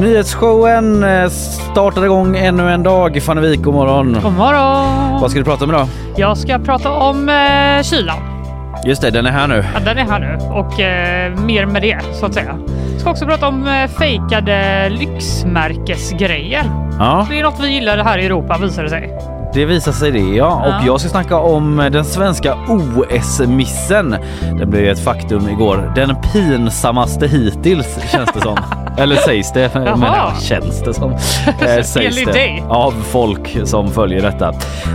Nyhetsshowen eh, startar igång ännu en dag. Fanny Wijk, god morgon. God morgon! Vad ska du prata om idag? Jag ska prata om eh, kylan. Just det, den är här nu. Ja, den är här nu och eh, mer med det så att säga. Jag ska också prata om eh, fejkade lyxmärkesgrejer. Ja, Det är något vi gillar här i Europa visar det sig. Det visar sig det ja. Ja. Och jag ska snacka om den svenska OS-missen. Den blev ju ett faktum igår. Den pinsammaste hittills känns det som. Eller sägs det? Men ja, känns det som. Eh, sägs det. Av folk som följer detta.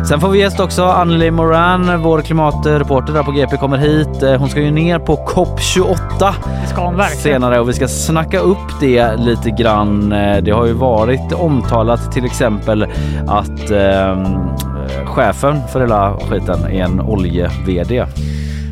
Sen får vi gäst också. Anneli Moran, vår klimatreporter där på GP kommer hit. Eh, Hon ska ju ner på COP28 Det ska hon verkligen. senare och vi ska snacka upp det lite grann. Eh, Det har ju varit omtalat till exempel att eh, chefen för hela skiten är en olje-VD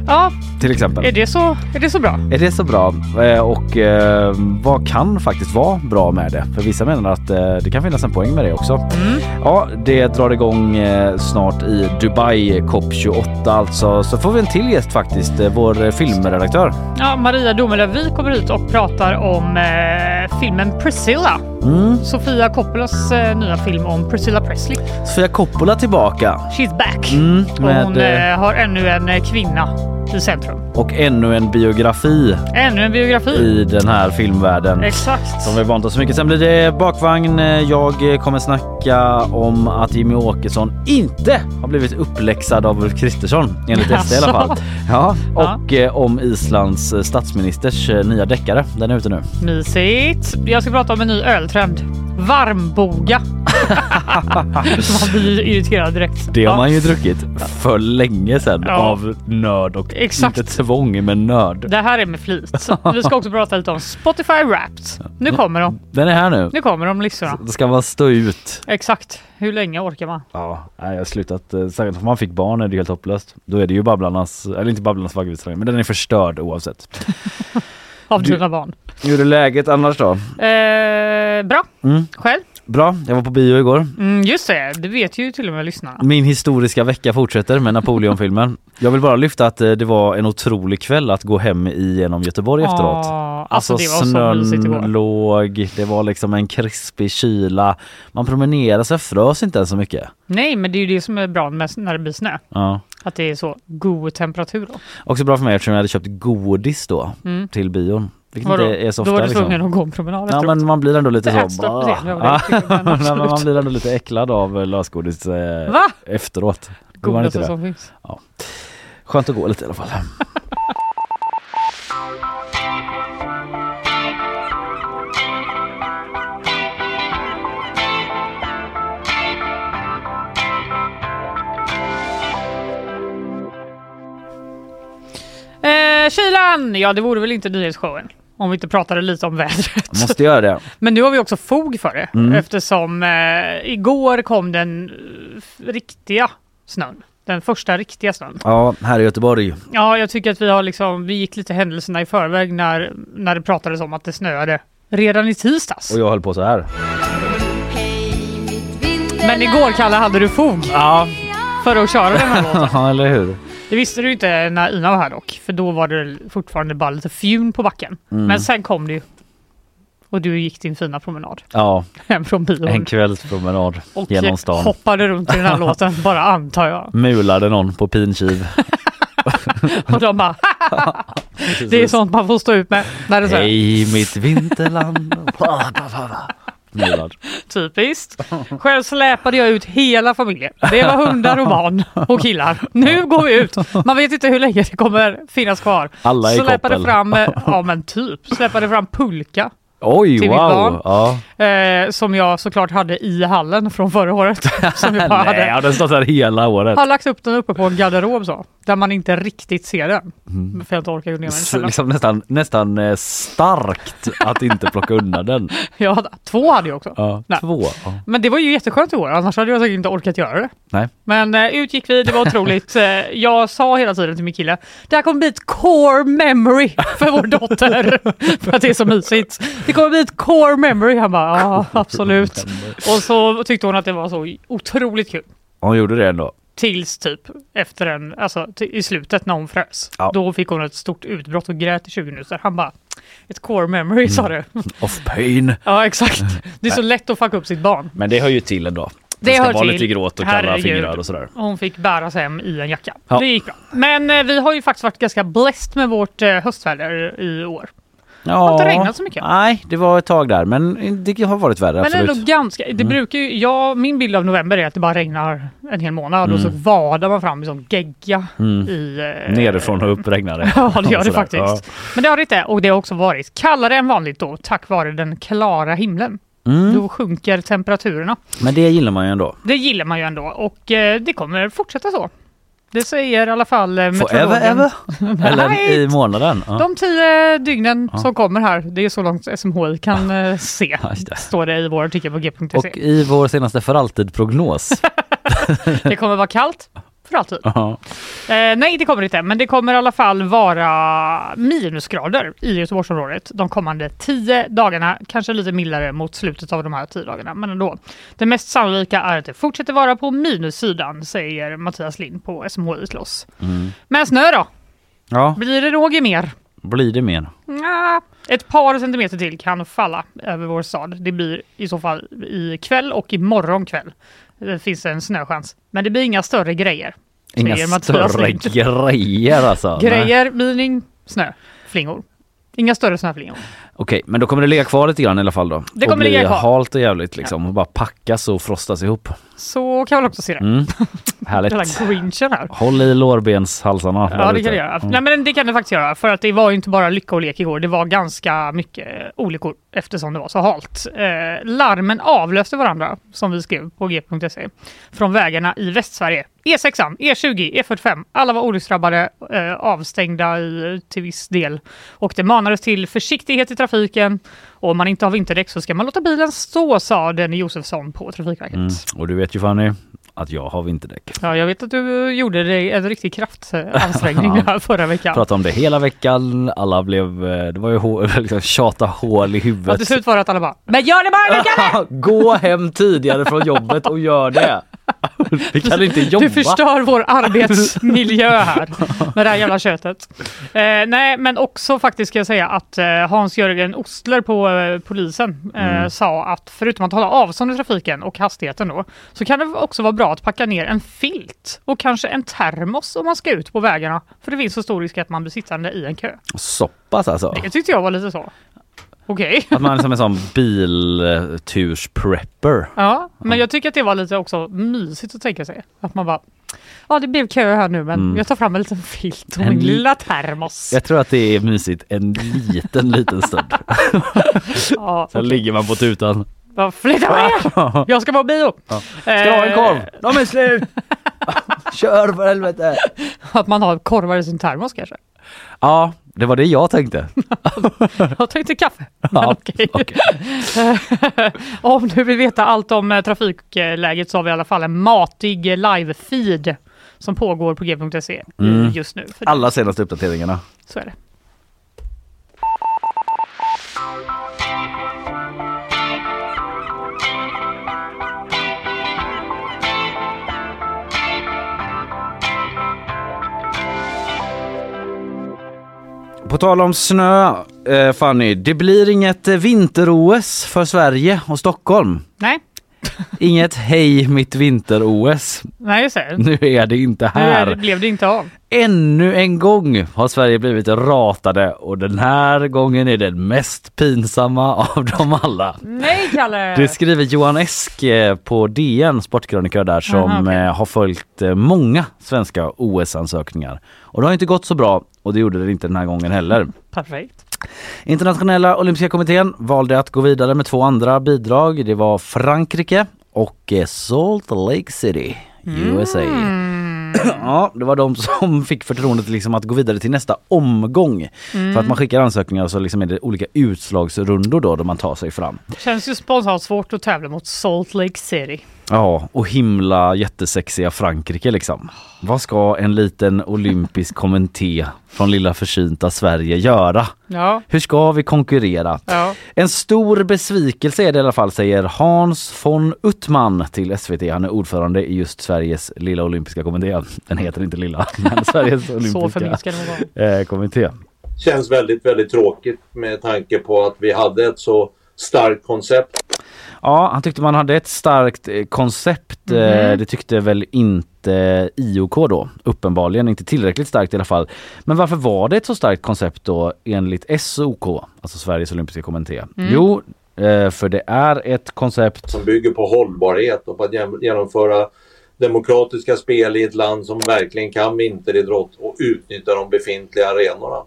Ja, till exempel. är det så, är det så bra? Är det så bra? Eh, Och eh, vad kan faktiskt vara bra med det? För vissa menar att eh, det kan finnas en poäng med det också. Mm. Ja, det drar igång eh, snart i Dubai COP28 alltså. Så får vi en till gäst faktiskt, eh, vår eh, filmredaktör. Ja, Maria Domelöv, vi kommer hit och pratar om eh, filmen Priscilla. Mm. Sofia Coppolas eh, nya film om Priscilla Presley. Sofia Coppola tillbaka. She's back. Mm, och hon eh, eh, har ännu en eh, kvinna i centrum. Och ännu en biografi Ännu en biografi. i den här filmvärlden. Exakt. Som vi vant oss så mycket. Sen blir det bakvagn. Jag kommer snacka om att Jimmy Åkesson inte har blivit uppläxad av Ulf Kristersson enligt SD i alla fall. Ja, Ja. och eh, om Islands statsministers eh, nya deckare. Den är ute nu. Mysigt. Jag ska prata om en ny öltrend. Varmboga. Man blir irriterad direkt. Det har Ja. man ju druckit för länge sedan Ja. av nörd och Exakt. inte tvång men nörd. Det här är med flit. Vi ska också prata lite om Spotify Wrapped. Nu kommer de. Den är här nu. Nu kommer de listorna. Då ska man stå ut. Exakt. Hur länge orkar man? Ja, nej, jag har slutat. eh, Särskilt om man fick barn är det helt hopplöst. Då är det ju Babblarnas, eller inte Babblarnas vaggvisare, men den är förstörd oavsett. Av Du- dina barn. Hur är läget annars då? Eh, bra. Mm. Själv? Bra, jag var på bio igår. Mm, just det. Det vet ju till och med lyssnarna. Min historiska vecka fortsätter med Napoleonfilmen. Jag vill bara lyfta att eh, det var en otrolig kväll att gå hem igenom Göteborg efteråt. Ah, alltså, det var så mysigt igår. snön låg, det var liksom en krispig kyla. Man promenerade så frös inte ens så mycket. Nej, men det är ju det som är bra med när det blir snö. Ja. Att det är så god temperatur då. Också bra för mig eftersom jag hade köpt godis då Mm. till bion. Vilket Vadå? inte är så Då ofta. var du tvungen liksom. att gå en promenad Ja men man blir ändå lite så... av dig, Ja, men man blir ändå lite äcklad av lösgodis eh, Va? efteråt. Godaste som finns. Skönt att gå lite i alla fall. Eh, kylan! Ja, det vore väl inte nyhetsshowen. Om vi inte pratade lite om vädret. Måste göra det. Men nu har vi också fog för det Mm. eftersom eh, igår kom den eh, riktiga snön. Den första riktiga snön. Ja, här i Göteborg. Ja, jag tycker att vi har liksom, vi gick lite händelserna i förväg när, när det pratades om att det snöade redan i tisdags. Och jag höll på så här. Men igår Kalle hade du fog Ja, för att köra den här låten. eller hur? Det visste du inte när Ina var här dock, för då var det fortfarande bara lite fjun på backen. Mm. Men sen kom det ju. Och du gick din fina promenad Ja, hem från bion. en kvällspromenad och genom stan. hoppade runt i den här låten, bara antar jag. Mulade någon på pinkiv. Och de bara Det är sånt man får stå ut med. När det är Hej mitt vinterland. Typiskt. Själv släpade jag ut hela familjen. Det var hundar och barn och killar. Nu går vi ut. Man vet inte hur länge det kommer finnas kvar. Alla i Släpade koppel. fram, eh, ja men typ, släpade fram pulka Oj, till mitt barn. wow! Ja. eh, som jag såklart hade i hallen från förra året. Som jag bara Nej, hade. den stått här hela året? Har lagt upp den uppe på en garderob så, där man inte riktigt ser den. För jag inte orkar gå ner den liksom nästan, nästan eh, starkt att inte plocka undan den. Hade, två hade jag också. Ja, Nej. två. Ja. Men det var ju jätteskönt i år, annars hade jag säkert inte orkat göra det. Nej. Men eh, ut gick vi, det var otroligt. Eh, jag sa hela tiden till min kille, det här kommer bli ett core memory för vår dotter. för att det är så mysigt. Det kommer bli ett core memory. Han bara, ja absolut. Och så tyckte hon att det var så otroligt kul. Hon gjorde det ändå. Tills typ efter en, alltså i slutet när hon frös. Ja. Då fick hon ett stort utbrott och grät i 20 minuter. Han bara, ett core memory sa Mm. du. Of pain. Ja exakt. Det är så lätt att fucka upp sitt barn. Men det hör ju till ändå. Det ska hör vara till. lite gråt och kalla fingrar och sådär. Hon fick bäras hem i en jacka. Ja. Det gick bra. Men eh, vi har ju faktiskt varit ganska blessed med vårt eh, höstväder i år. Ja. inte regnat så mycket. Nej, det var ett tag där, men det har varit värre. Men absolut. ändå ganska, det brukar ju, ja, min bild av november är att det bara regnar en hel månad och så vadar man fram sån gegga i... Eh, Nerifrån och upp regnar det. Ja, det gör det faktiskt. Men det har det inte och det har också varit kallare än vanligt då tack vare den klara himlen. Ja. Mm. Då sjunker temperaturerna. Men det gillar man ju ändå. Det gillar man ju ändå och eh, det kommer fortsätta så. Det säger i alla fall eh, Forever meteorologen. ever? Eller i månaden? Ja. De tio dygnen som kommer här, det är så långt SMHI kan eh, se. Ja, just det. Står det i vår artikel på g.se. Och i vår senaste för alltid-prognos. Det kommer vara kallt för alltid. Ja. Eh, nej, det kommer det inte, men det kommer i alla fall vara minusgrader i Göteborgsområdet de kommande tio dagarna. Kanske lite mildare mot slutet av de här tio dagarna, men ändå. Det mest sannolika är att det fortsätter vara på minussidan, säger Mattias Lind på SMHI Slåss. Men snö då? ja, Blir det något mer? blir det mer? Nja, ett par centimeter till kan falla över vår stad. Det blir i så fall i kväll och imorgon kväll. Det finns en snöchans. Men det blir inga större grejer. Inga större grejer alltså? Grejer, mining, snö, flingor. Inga större snöflingor. Okej, men då kommer det ligga kvar lite grann i alla fall då? Det och kommer bli ligga kvar. halt och jävligt liksom och bara packas och frostas ihop. Så kan man också se det. Mm. Den Härligt. där grinchen här. Håll i lårbenshalsarna. Ja, det ute. kan det göra. Mm. Nej, men det kan det faktiskt göra. För att det var ju inte bara lycka och lek igår. Det var ganska mycket olyckor eftersom det var så halt. Eh, larmen avlöste varandra, som vi skrev på g.se, från vägarna i Västsverige. E6, E20, E45. Alla var olycksdrabbade, eh, avstängda i, till viss del. Och det manades till försiktighet i trafiken. Och om man inte har vinterdäck så ska man låta bilen stå, sa Denny Josefsson på Trafikverket. Mm. Och du vet ju Fanny att jag har vinterdäck. Ja, jag vet att du gjorde dig en riktig kraftansträngning här förra veckan. Pratade om det hela veckan, alla blev, eh, det var ju hå- liksom tjata hål i Ja, till huvudet. slut var det att alla bara Men gör det bara nu! Gå hem tidigare från jobbet och gör det. Vi kan inte jobba. Du förstör vår arbetsmiljö här med det här jävla köttet. Eh, nej, men också faktiskt ska jag säga att eh, Hans-Jörgen Ostler på eh, polisen eh, sa att förutom att hålla avstånd i trafiken och hastigheten då, så kan det också vara bra att packa ner en filt och kanske en termos om man ska ut på vägarna. För det finns så stor risk att man blir sittande i en kö. Så pass alltså. Det tyckte jag var lite så. Okej. Att man är som en sån biltursprepper. Ja, men jag tycker att det var lite också mysigt att tänka sig. Att man bara, ja det blev kö här nu men Mm. jag tar fram en liten filt och En min li- lilla termos. Jag tror att det är mysigt en liten, liten stund. Ja, Sen okej. ligger man på tutan. Bara, Flytta på er! Jag ska vara bio! Ska du ha en korv? De är slut! Kör för helvete! Att man har korvar i sin termos kanske. Ja, det var det jag tänkte. Jag tänkte kaffe. Ja, okej. okej. Om du vill veta allt om eh, trafikläget så har vi i alla fall en matig live-feed som pågår på g.se Mm. just nu. Alla senaste uppdateringarna. Så är det. På tal om snö, eh, Fanny. Det blir inget eh, vinter-OS för Sverige och Stockholm. Nej, Inget hej mitt vinter-OS. nej just det. Nu är det inte Nu är det, här. blev det inte av. Ännu en gång har Sverige blivit ratade och den här gången är den mest pinsamma av dem alla. Nej Kalle! Det skriver Johan Esk eh, på DN, sportkrönikör där, som Aha, okej. eh, har följt många svenska OS-ansökningar. Och det har inte gått så bra och det gjorde det inte den här gången heller. Perfekt. Internationella olympiska kommittén valde att gå vidare med två andra bidrag. Det var Frankrike och eh, Salt Lake City, USA. Ja, det var de som fick förtroendet liksom att gå vidare till nästa omgång. För att man skickar ansökningar så liksom är det olika utslagsrundor då, där man tar sig fram. Känns ju spontant svårt att tävla mot Salt Lake City. Ja, och himla jättesexiga Frankrike liksom. Vad ska en liten olympisk kommitté från lilla försynta Sverige göra? Ja, Hur ska vi konkurrera? ja. En stor besvikelse är det i alla fall, säger Hans von Uttman till SVT. Han är ordförande i just Sveriges lilla olympiska kommitté. Den heter inte lilla, men Sveriges olympiska eh, kommitté. känns väldigt, väldigt tråkigt med tanke på att vi hade ett så starkt koncept. Ja, han tyckte man hade ett starkt eh, koncept. Eh, Det tyckte väl inte IOK då, uppenbarligen inte tillräckligt starkt i alla fall. Men varför var det ett så starkt koncept då enligt SOK, alltså Sveriges olympiska kommitté? Jo, eh, för det är ett koncept som bygger på hållbarhet och på att genomföra demokratiska spel i ett land som verkligen kan vinteridrott och utnyttja de befintliga arenorna.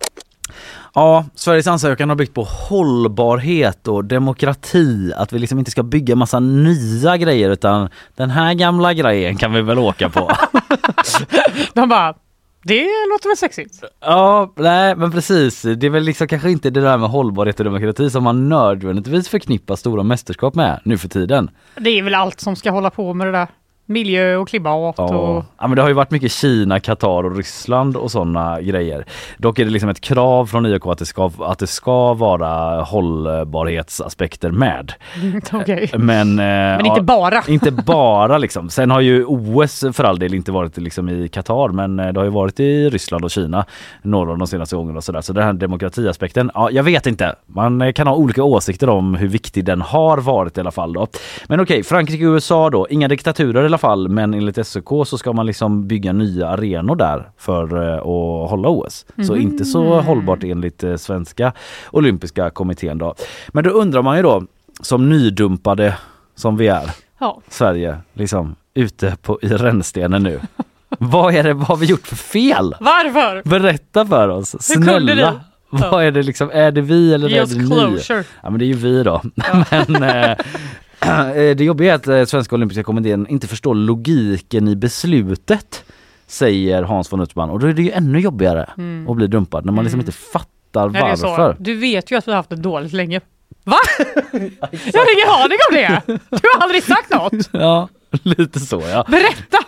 Ja, Sveriges ansökan har byggt på hållbarhet och demokrati. Att vi liksom inte ska bygga massa nya grejer utan den här gamla grejen kan vi väl åka på. De bara, det låter väl sexigt? ja, nej men precis. Det är väl liksom kanske inte det där med hållbarhet och demokrati som man nödvändigtvis förknippar stora mästerskap med nu för tiden. Det är väl allt som ska hålla på med det där. Miljö och klimat Ja. och... ja men det har ju varit mycket Kina, Qatar och Ryssland och sådana grejer. Dock är det liksom ett krav från IOK att det ska, att det ska vara hållbarhetsaspekter med. Okej. Men, eh, Men inte bara. Inte bara liksom. Sen har ju OS för all del inte varit liksom i Qatar men eh, det har ju varit i Ryssland och Kina några av de senaste gångerna och sådär. Så den här demokratiaspekten, ja jag vet inte. Man eh, kan ha olika åsikter om hur viktig den har varit i alla fall då. Men okej, Frankrike och USA då, inga diktaturer i alla fall men enligt SOK så ska man liksom bygga nya arenor där för eh, att hålla OS. Så inte så hållbart enligt eh, svenska olympiska kommittén då. Men då undrar man ju då, som nydumpade som vi är, Ja. Sverige liksom ute på, i rännstenen nu. vad är det, vad har vi gjort för fel? Varför? Berätta för oss, snälla. ni? Ja. Vad är det liksom, är det vi eller är det ni? closure. Ja men det är ju vi då. men eh, det jobbiga är att eh, Svenska Olympiska Kommittén inte förstår logiken i beslutet. Säger Hans von Uttman och då är det ju ännu jobbigare att bli dumpad när man liksom inte fattar Nej, varför. Du vet ju att vi har haft det dåligt länge. Va? Jag har ingen aning om det! Du har aldrig sagt något! Ja, lite så ja. Berätta!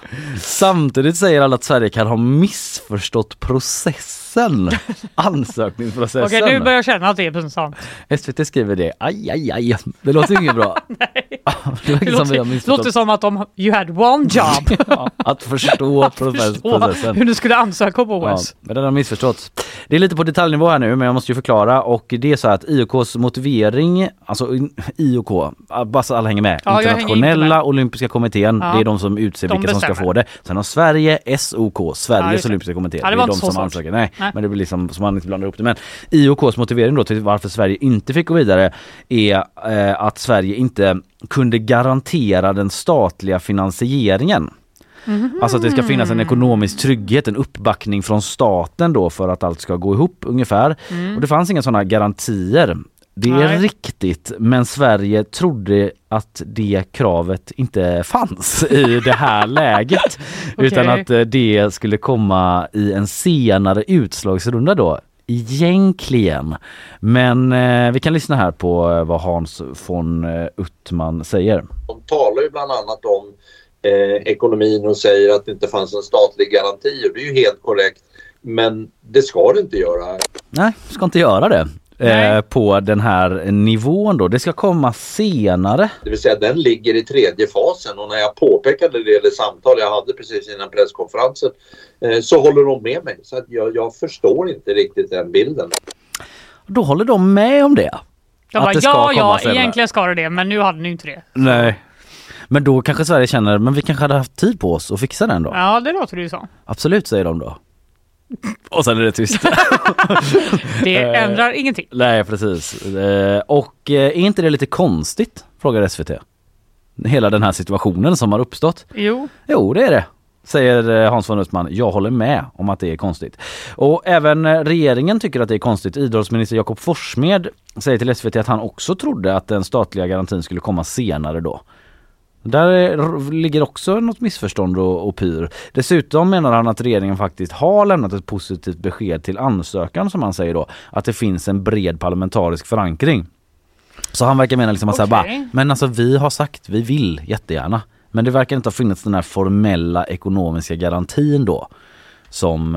Samtidigt säger alla att Sverige kan ha missförstått processen. Ansökningsprocessen. Okej, nu börjar jag känna att det är pinsamt. SVT skriver det. Aj, aj, aj. Det låter ju inget bra. det verkar som vi har låter, missförstått. låter som att de, you had one job. Ja, att förstå Förstå processen. hur du skulle ansöka på Ja, OS. men den har missförståtts. Det är lite på detaljnivå här nu men jag måste ju förklara och det är så att IOKs motivering, alltså IOK, bara så alla hänger med. Ja, hänger Internationella inte med. olympiska kommittén, Ja. det är de som utser De vilka som ska bestämmer. få det. Sen har Sverige SOK, Ja, Sveriges olympiska kommitté. Ja, det är de som ansöker. Nej, Nej. men det blir liksom så man inte blandar ihop det. Men IOKs motivering då till varför Sverige inte fick gå vidare är eh, att Sverige inte kunde garantera den statliga finansieringen. Alltså att det ska finnas en ekonomisk trygghet, en uppbackning från staten då för att allt ska gå ihop ungefär. Och det fanns inga sådana garantier. Det är Nej. riktigt men Sverige trodde att det kravet inte fanns i det här läget. Utan Okej. att eh, det skulle komma i en senare utslagsrunda då. Egentligen. Men eh, vi kan lyssna här på eh, vad Hans von eh, Uttman säger. De talar ju bland annat om eh, ekonomin och säger att det inte fanns en statlig garanti och det är ju helt korrekt. Men det ska det inte göra. Nej, ska inte göra det. Eh, på den här nivån då. Det ska komma senare. Det vill säga den ligger i tredje fasen och när jag påpekade det i samtal jag hade precis innan presskonferensen eh, så håller de med mig. Så att jag, jag förstår inte riktigt den bilden. Då håller de med om det. Jag Att bara, ja, ja, senare. egentligen ska det det, men nu hade ni inte det. Nej. Men då kanske Sverige känner, men vi kanske hade haft tid på oss att fixa den då. Ja, det låter det ju så. Absolut säger de då. Och sen är det tyst. Det Eh. ändrar ingenting. Nej precis. Eh, Och eh, är inte det lite konstigt? Frågar SVT. Hela den här situationen som har uppstått. Jo, Jo det är det. Säger Hans von Uttman. Jag håller med om att det är konstigt. Och även regeringen tycker att det är konstigt. Idrottsminister Jakob Forssmed säger till SVT att han också trodde att den statliga garantin skulle komma senare då. Där är- ligger också något missförstånd och, och pyr. Dessutom menar han att regeringen faktiskt har lämnat ett positivt besked till ansökan som han säger då. Att det finns en bred parlamentarisk förankring. Så han verkar mena liksom att så här Okej. bara, men alltså vi har sagt, vi vill jättegärna. Men det verkar inte ha funnits den här formella ekonomiska garantin då. Som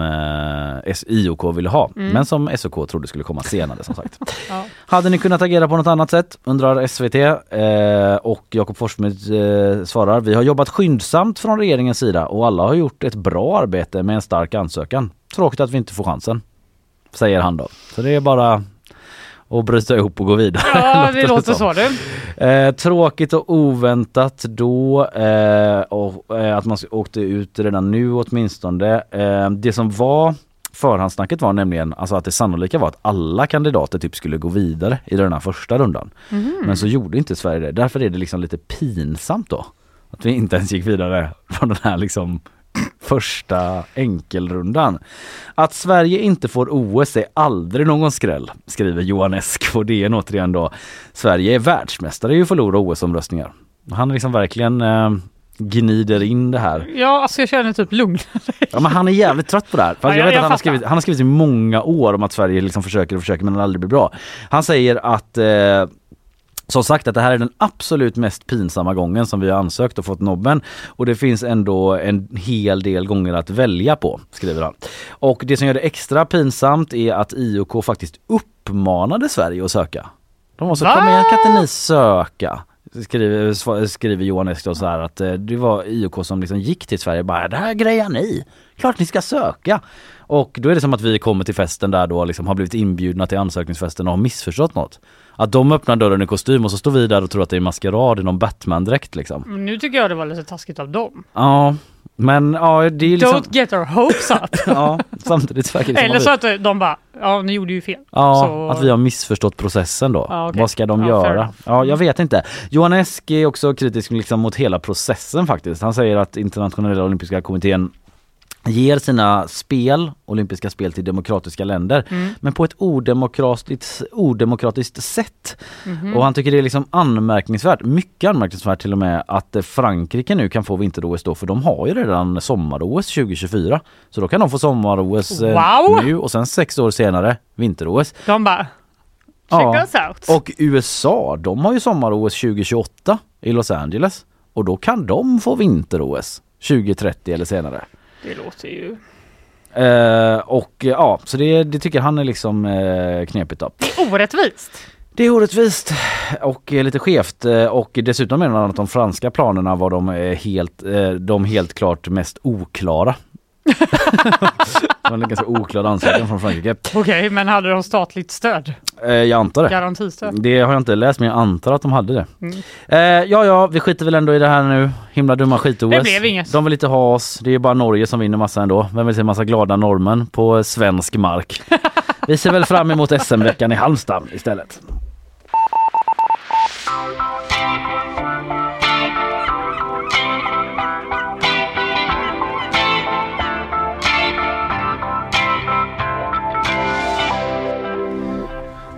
eh, IOK ville ha, men som SOK trodde skulle komma senare som sagt. Ja. Hade ni kunnat agera på något annat sätt? Undrar SVT. Eh, och Jakob Forssmed eh, svarar, vi har jobbat skyndsamt från regeringens sida och alla har gjort ett bra arbete med en stark ansökan. Tråkigt att vi inte får chansen. Säger han då. Så det är bara att bryta ihop och gå vidare. ja det låter så du. Eh, tråkigt och oväntat då eh, och, eh, att man åkte ut redan nu åtminstone. Eh, det som var förhandssnacket var nämligen alltså att det sannolika var att alla kandidater typ skulle gå vidare i den här första rundan. Men så gjorde inte Sverige det. Därför är det liksom lite pinsamt då. Att vi inte ens gick vidare från den här liksom första enkelrundan. Att Sverige inte får OS är aldrig någon skräll, skriver Johan Esk på DN återigen då. Sverige är världsmästare i att förlora OS-omröstningar. Han liksom verkligen eh, gnider in det här. Ja, alltså jag känner typ lugn. Ja, men han är jävligt trött på det här. Fast Ja, jag jag- vet jag att han har, skrivit, han har skrivit i många år om att Sverige liksom försöker och försöker men aldrig blir bra. Han säger att eh, som sagt att det här är den absolut mest pinsamma gången som vi har ansökt och fått nobben. Och det finns ändå en hel del gånger att välja på, skriver han. Och det som gör det extra pinsamt är att IOK faktiskt uppmanade Sverige att söka. De var så, kom igen kan inte ni söka? Skriver, skriver Johan Esk då så här att eh, det var IOK som liksom gick till Sverige och bara det här grejar ni. Klart ni ska söka. Och då är det som att vi kommer till festen där då liksom har blivit inbjudna till ansökningsfesten och har missförstått något. Att de öppnar dörren i kostym och så står vi där och tror att det är maskerad i någon Batman-dräkt liksom. Men Nu tycker jag det var lite taskigt av dem. Ja, men ja det är ju liksom... Don't get our hopes up. Ja, samtidigt som Eller så att de bara, ja ni gjorde ju fel. Ja, så... att vi har missförstått processen då. Ja, okej. Vad ska de Ja, göra? Ja, jag vet inte. Johan Esk är också kritisk liksom mot hela processen faktiskt. Han säger att internationella olympiska kommittén ger sina spel, olympiska spel till demokratiska länder, Mm. men på ett odemokratiskt, odemokratiskt sätt. Mhm. Och han tycker det är liksom anmärkningsvärt, mycket anmärkningsvärt till och med, att eh, Frankrike nu kan få vinter-OS då, för de har ju redan sommar-OS 2024. Så då kan de få sommar-OS eh, Wow! nu och sen sex år senare vinter-OS. De bara, Ja. Och USA, de har ju sommar-OS 2028 i Los Angeles. Och då kan de få vinter-OS 2030 eller senare. Det låter ju... Eh, och eh, ja, så det, det tycker han är liksom eh, knepigt då. Orättvist. Det är orättvist och eh, lite skevt eh, och dessutom menar han att de franska planerna var de helt, de helt klart mest oklara. Det var en ganska oklar ansökan från Frankrike. Okej, men hade de statligt stöd? Eh, jag antar det. Garantistöd? Det har jag inte läst men jag antar att de hade det. Mm. Eh, ja ja, vi skiter väl ändå i det här nu. Himla dumma skit-OS. Det blev inget. De vill inte ha oss. Det är bara Norge som vinner massa ändå. Vem vill se massa glada norrmän på svensk mark? vi ser väl fram emot SM-veckan i Halmstad istället.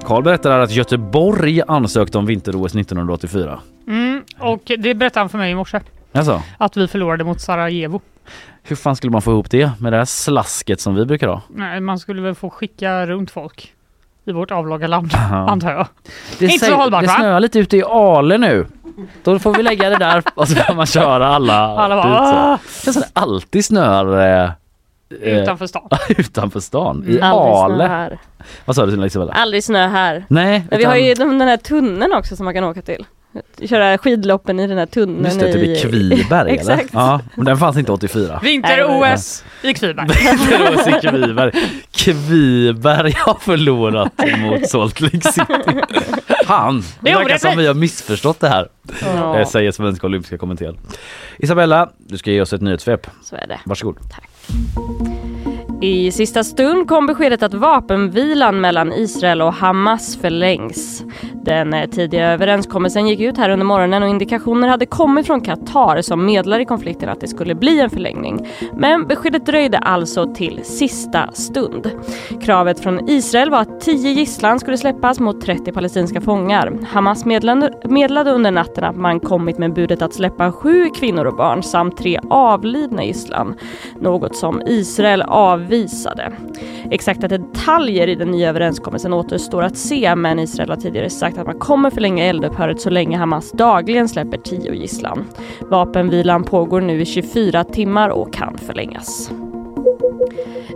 Karl berättar att Göteborg ansökte om vinter-OS 1984. Mm, och det berättade han för mig i morse. Alltså, Att vi förlorade mot Sarajevo. hur fan skulle man få ihop det med det här slasket som vi brukar ha? Nej, man skulle väl få skicka runt folk i vårt avlånga land, Jaha. antar jag. Det, Inte så hållbart, det va? snöar lite ute i Ale nu. Då får vi lägga det där och så får man köra alla, Alla bara. "Ah!" Det alltid snöar eh, Utanför stan. utanför stan. I Aldrig snö Ale. här. Vad sa du Isabella? Aldrig snö här. Nej, Men vi utan- har ju de- den här tunneln också som man kan åka till. Köra skidloppen i den här tunneln. Just det, typ i Kviberg eller? Exakt. Ja, men den fanns inte 84. Vinter-OS i Kviberg. Vinter-OS i Kviberg. Kviberg har förlorat mot Salt Lake City. Fan, det verkar som vi har missförstått det här. Ja, Eh, Säger Svenska Olympiska Kommittén. Isabella, du ska ge oss ett nyhetssvep. så är det. Varsågod. Thank you. I sista stund kom beskedet att vapenvilan mellan Israel och Hamas förlängs. Den eh, tidiga överenskommelsen gick ut här under morgonen och indikationer hade kommit från Qatar som medlar i konflikten att det skulle bli en förlängning. Men beskedet dröjde alltså till sista stund. Kravet från Israel var att 10 gisslan skulle släppas mot 30 palestinska fångar. Hamas meddelade under natten att man kommit med budet att släppa sju kvinnor och barn samt tre avlidna gisslan. Något som Israel avvisade. Exakta detaljer i den nya överenskommelsen återstår att se men Israel har tidigare sagt att man kommer förlänga eldupphöret så länge Hamas dagligen släpper tio gisslan. Vapenvilan pågår nu i 24 timmar och kan förlängas.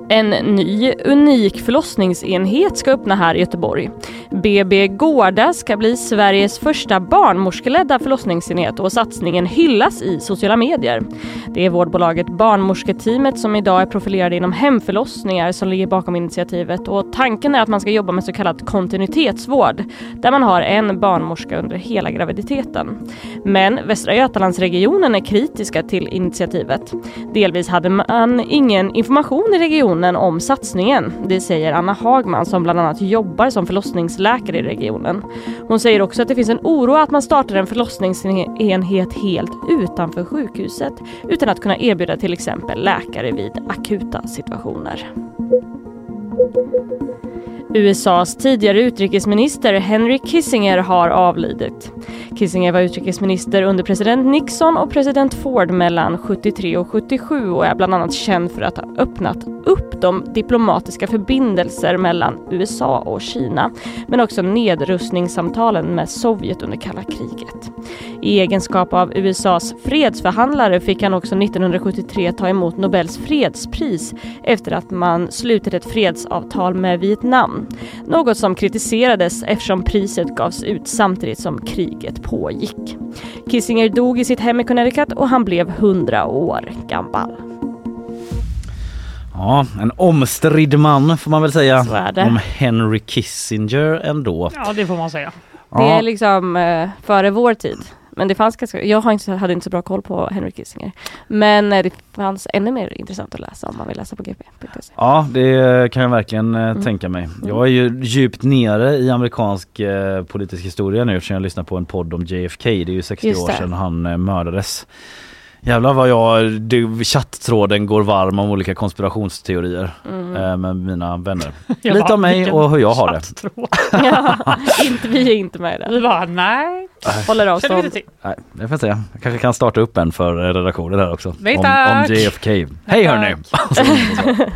En ny unik förlossningsenhet ska öppna här i Göteborg. BB Gårda ska bli Sveriges första barnmorskeledda förlossningsenhet och satsningen hyllas i sociala medier. Det är vårdbolaget Barnmorsketeamet som idag är profilerade inom hemförlossningar som ligger bakom initiativet och tanken är att man ska jobba med så kallad kontinuitetsvård där man har en barnmorska under hela graviditeten. Men Västra Götalandsregionen är kritiska till initiativet. Delvis hade man ingen information i regionen om satsningen. Det säger Anna Hagman som bland annat jobbar som förlossningsläkare i regionen. Hon säger också att det finns en oro att man startar en förlossningsenhet helt utanför sjukhuset utan att kunna erbjuda till exempel läkare vid akuta situationer. USAs tidigare utrikesminister Henry Kissinger har avlidit. Kissinger var utrikesminister under president Nixon och president Ford mellan 73 och 77 och är bland annat känd för att ha öppnat upp de diplomatiska förbindelser mellan USA och Kina, men också nedrustningssamtalen med Sovjet under kalla kriget. I egenskap av USAs fredsförhandlare fick han också 1973 ta emot Nobels fredspris efter att man slutit ett fredsavtal med Vietnam. Något som kritiserades eftersom priset gavs ut samtidigt som kriget pågick. Kissinger dog i sitt hem i Connecticut och han blev 100 år gammal. Ja, en omstridd man får man väl säga. Så är det. Om Henry Kissinger ändå. Ja, det får man säga. Det är liksom eh, före vår tid. Men det fanns ganska, jag har inte, hade inte så bra koll på Henry Kissinger. Men eh, det fanns ännu mer intressant att läsa om man vill läsa på gp.se. ja, det kan jag verkligen eh, Mm. tänka mig. Jag är ju djupt nere i amerikansk eh, politisk historia nu eftersom jag lyssnar på en podd om JFK. Det är ju 60 Just år det. sedan han eh, mördades. Jävlar vad jag, det, chatttråden går varm om olika konspirationsteorier eh, med mina vänner. Jag Lite bara, om mig och hur jag har det. Ja, inte, vi är inte med i Vi det. bara, nej. Håller Känner avstånd. inte till. Nej, det får jag se. Jag kanske kan starta upp en för redaktionen här också. Nej, om, om JFK. Hej hörni!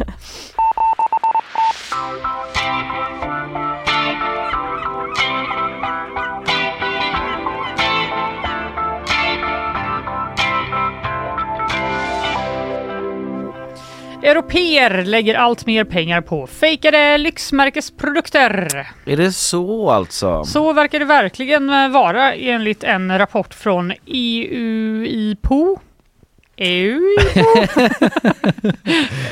Europeer lägger allt mer pengar på fejkade lyxmärkesprodukter. är det så alltså? Så verkar det verkligen vara enligt en rapport från EUIPO. EUIPO?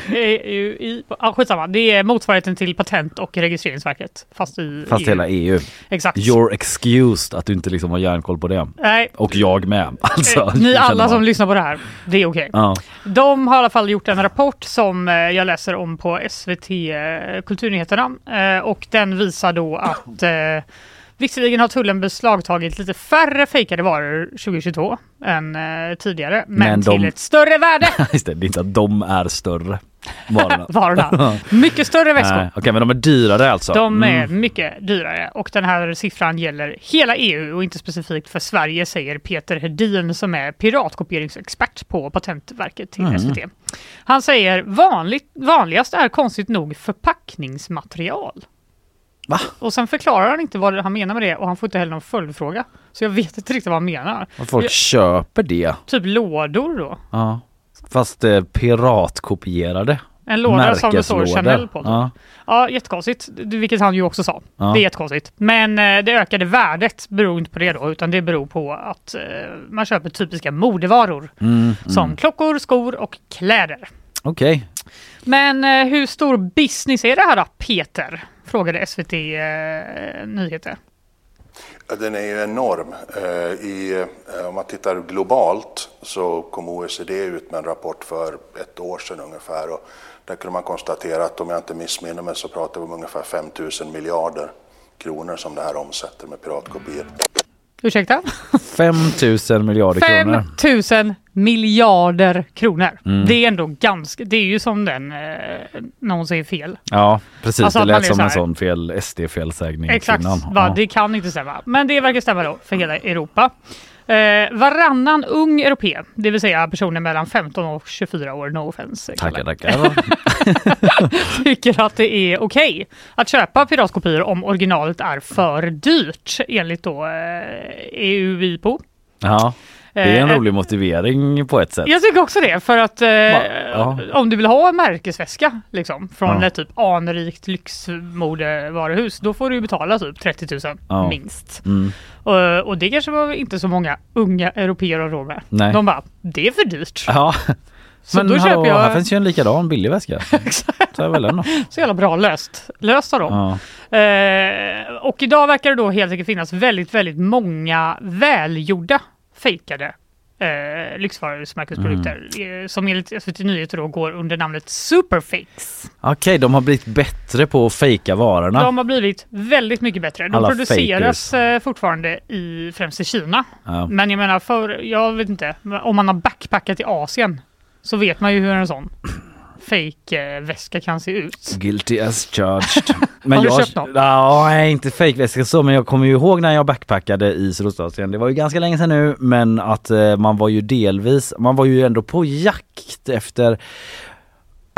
EUIPO. Ah, skitsamma, det är motsvarigheten till Patent och registreringsverket. Fast i Fast EU. hela EU. Exakt. You're excused att du inte liksom har järnkoll på det. Nej, Och jag med. Alltså, eh, ni alla som lyssnar på det här, det är okej. Ja. De har i alla fall gjort en rapport som eh, jag läser om på SVT eh, Kulturnyheterna och den visar då att Visserligen har tullen beslagtagit lite färre fejkade varor 2022 än eh, tidigare, men, Men de- till ett större värde. Just det, det är inte att de är större. varorna. varorna. Mycket större väskor. Nej, Okej, men de är dyrare alltså? De är Mm. mycket dyrare och den här siffran gäller hela EU och inte specifikt för Sverige säger Peter Hedin som är piratkopieringsexpert på Patentverket till Mm. SVT. Han säger vanligt, vanligast är konstigt nog förpackningsmaterial. Va? Och sen förklarar han inte vad han menar med det och han får inte heller någon följdfråga. Så jag vet inte riktigt vad han menar. Att folk Jag- köper det? Typ lådor då. Ja. Fast eh, piratkopierade En låda som det står. Chanel på. Typ. Ja. Ja, jättekonstigt. Vilket han ju också sa. Ja. Det är jättekonstigt. Men eh, det ökade värdet beror inte på det då, utan det beror på att eh, man köper typiska modevaror. Mm, Som mm. klockor, skor och kläder. Okej. Men eh, hur stor business är det här då, Peter? Frågade SVT eh, Nyheter. Den är ju enorm. Eh, I, eh, om man tittar globalt så kom OECD ut med en rapport för ett år sedan ungefär. Och där kunde man konstatera att om jag inte missminner mig så pratar vi om ungefär 5 000 miljarder kronor som det här omsätter med piratkopior. Ursäkta? 5 000 miljarder 5 kronor. 000 miljarder kronor. Mm. Det är ändå ganska, det är ju som den, eh, någon säger fel. Ja, precis. Alltså det lät som så en sån fel SD-felsägning Exakt, va, Ja. det kan inte stämma. Men det verkar stämma då för hela Europa. Eh, varannan ung europé, det vill säga personer mellan 15 och 24 år, no offense, Tackar, tackar. tycker att det är okej att köpa piratkopior om originalet är för dyrt enligt då eh, EU-IPO. Ja, det är en Eh, rolig motivering på ett sätt. Jag tycker också det, för att eh, ja. om du vill ha en märkesväska liksom, från Ja. ett typ anrikt lyxmodevaruhus, då får du betala typ 30 000 Ja. minst. Mm. Och, och det kanske var inte så många unga europeer har råd med. Nej. De bara, det är för dyrt. Ja. Så Men då hallå, köper jag- här finns ju en likadan billig väska. Ta väl den. Så jävla bra löst, löst av dem. Ja. Eh, och idag verkar det då helt enkelt finnas väldigt, väldigt många välgjorda fejkade eh, lyxvarumärkesprodukter Mm. eh, som enligt SVT Nyheter då går under namnet Superfakes. Okej, de har blivit bättre på att fejka varorna. De har blivit väldigt mycket bättre. De Alla produceras eh, fortfarande i främst i Kina. Ja. Men jag menar, för, jag vet inte, om man har backpackat i Asien så vet man ju hur en sån fake-väska kan se ut. Guilty as charged. Men Har du jag, köpt någon? Ja, nej, inte fejkväska så, men jag kommer ju ihåg när jag backpackade i Sydostasien. Det var ju ganska länge sedan nu, men att eh, man var ju delvis, man var ju ändå på jakt efter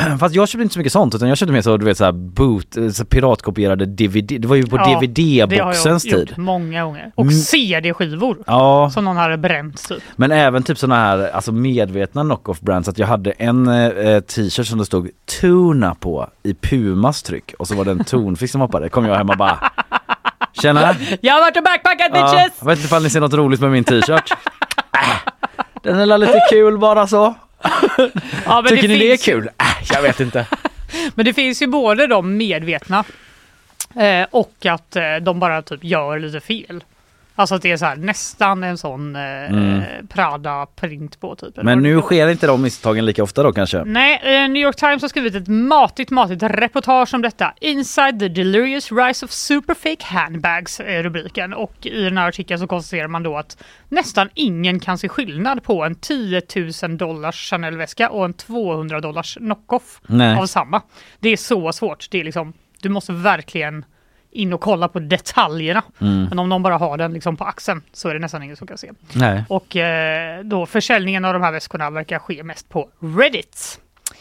Fast jag köpte inte så mycket sånt utan jag köpte mer så du vet såhär boot, eh, så piratkopierade DVD, det var ju på Ja, Det har DVD-boxens jag tid. gjort många gånger. Och Mm. CD-skivor Ja, som någon hade bränt typ. men även typ såna här alltså medvetna knock-off brands att jag hade en eh, t-shirt som det stod Tuna på i Pumas tryck och så var det en tonfisk som hoppade. kom jag hem och bara Tjena! Jag har varit och backpackat Ja, bitches! jag vet inte ifall ni ser något roligt med min t-shirt. Den är lite kul bara så. Ja, men Tycker ni det är finns- kul? Jag vet inte. Men det finns ju både de medvetna eh, och att eh, de bara typ gör lite fel. Alltså att det är så här nästan en sån eh, Mm. Prada-print på typ. Men det nu sker inte de misstagen lika ofta då kanske? Nej, eh, New York Times har skrivit ett matigt, matigt reportage om detta. Inside the delirious rise of superfake handbags är rubriken. Och i den här artikeln så konstaterar man då att nästan ingen kan se skillnad på en 10 000 dollars Chanel-väska och en 200 dollars knockoff Nej. av samma. Det är så svårt. Det är liksom, du måste verkligen in och kolla på detaljerna. Mm. Men om någon bara har den liksom på axeln så är det nästan ingen som kan se. Nej. Och eh, då försäljningen av de här väskorna verkar ske mest på Reddit.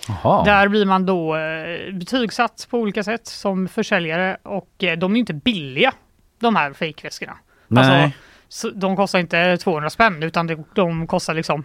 Jaha. Där blir man då eh, betygsatt på olika sätt som försäljare och eh, de är inte billiga de här fejkväskorna. Alltså, så de kostar inte 200 spänn utan det, de kostar liksom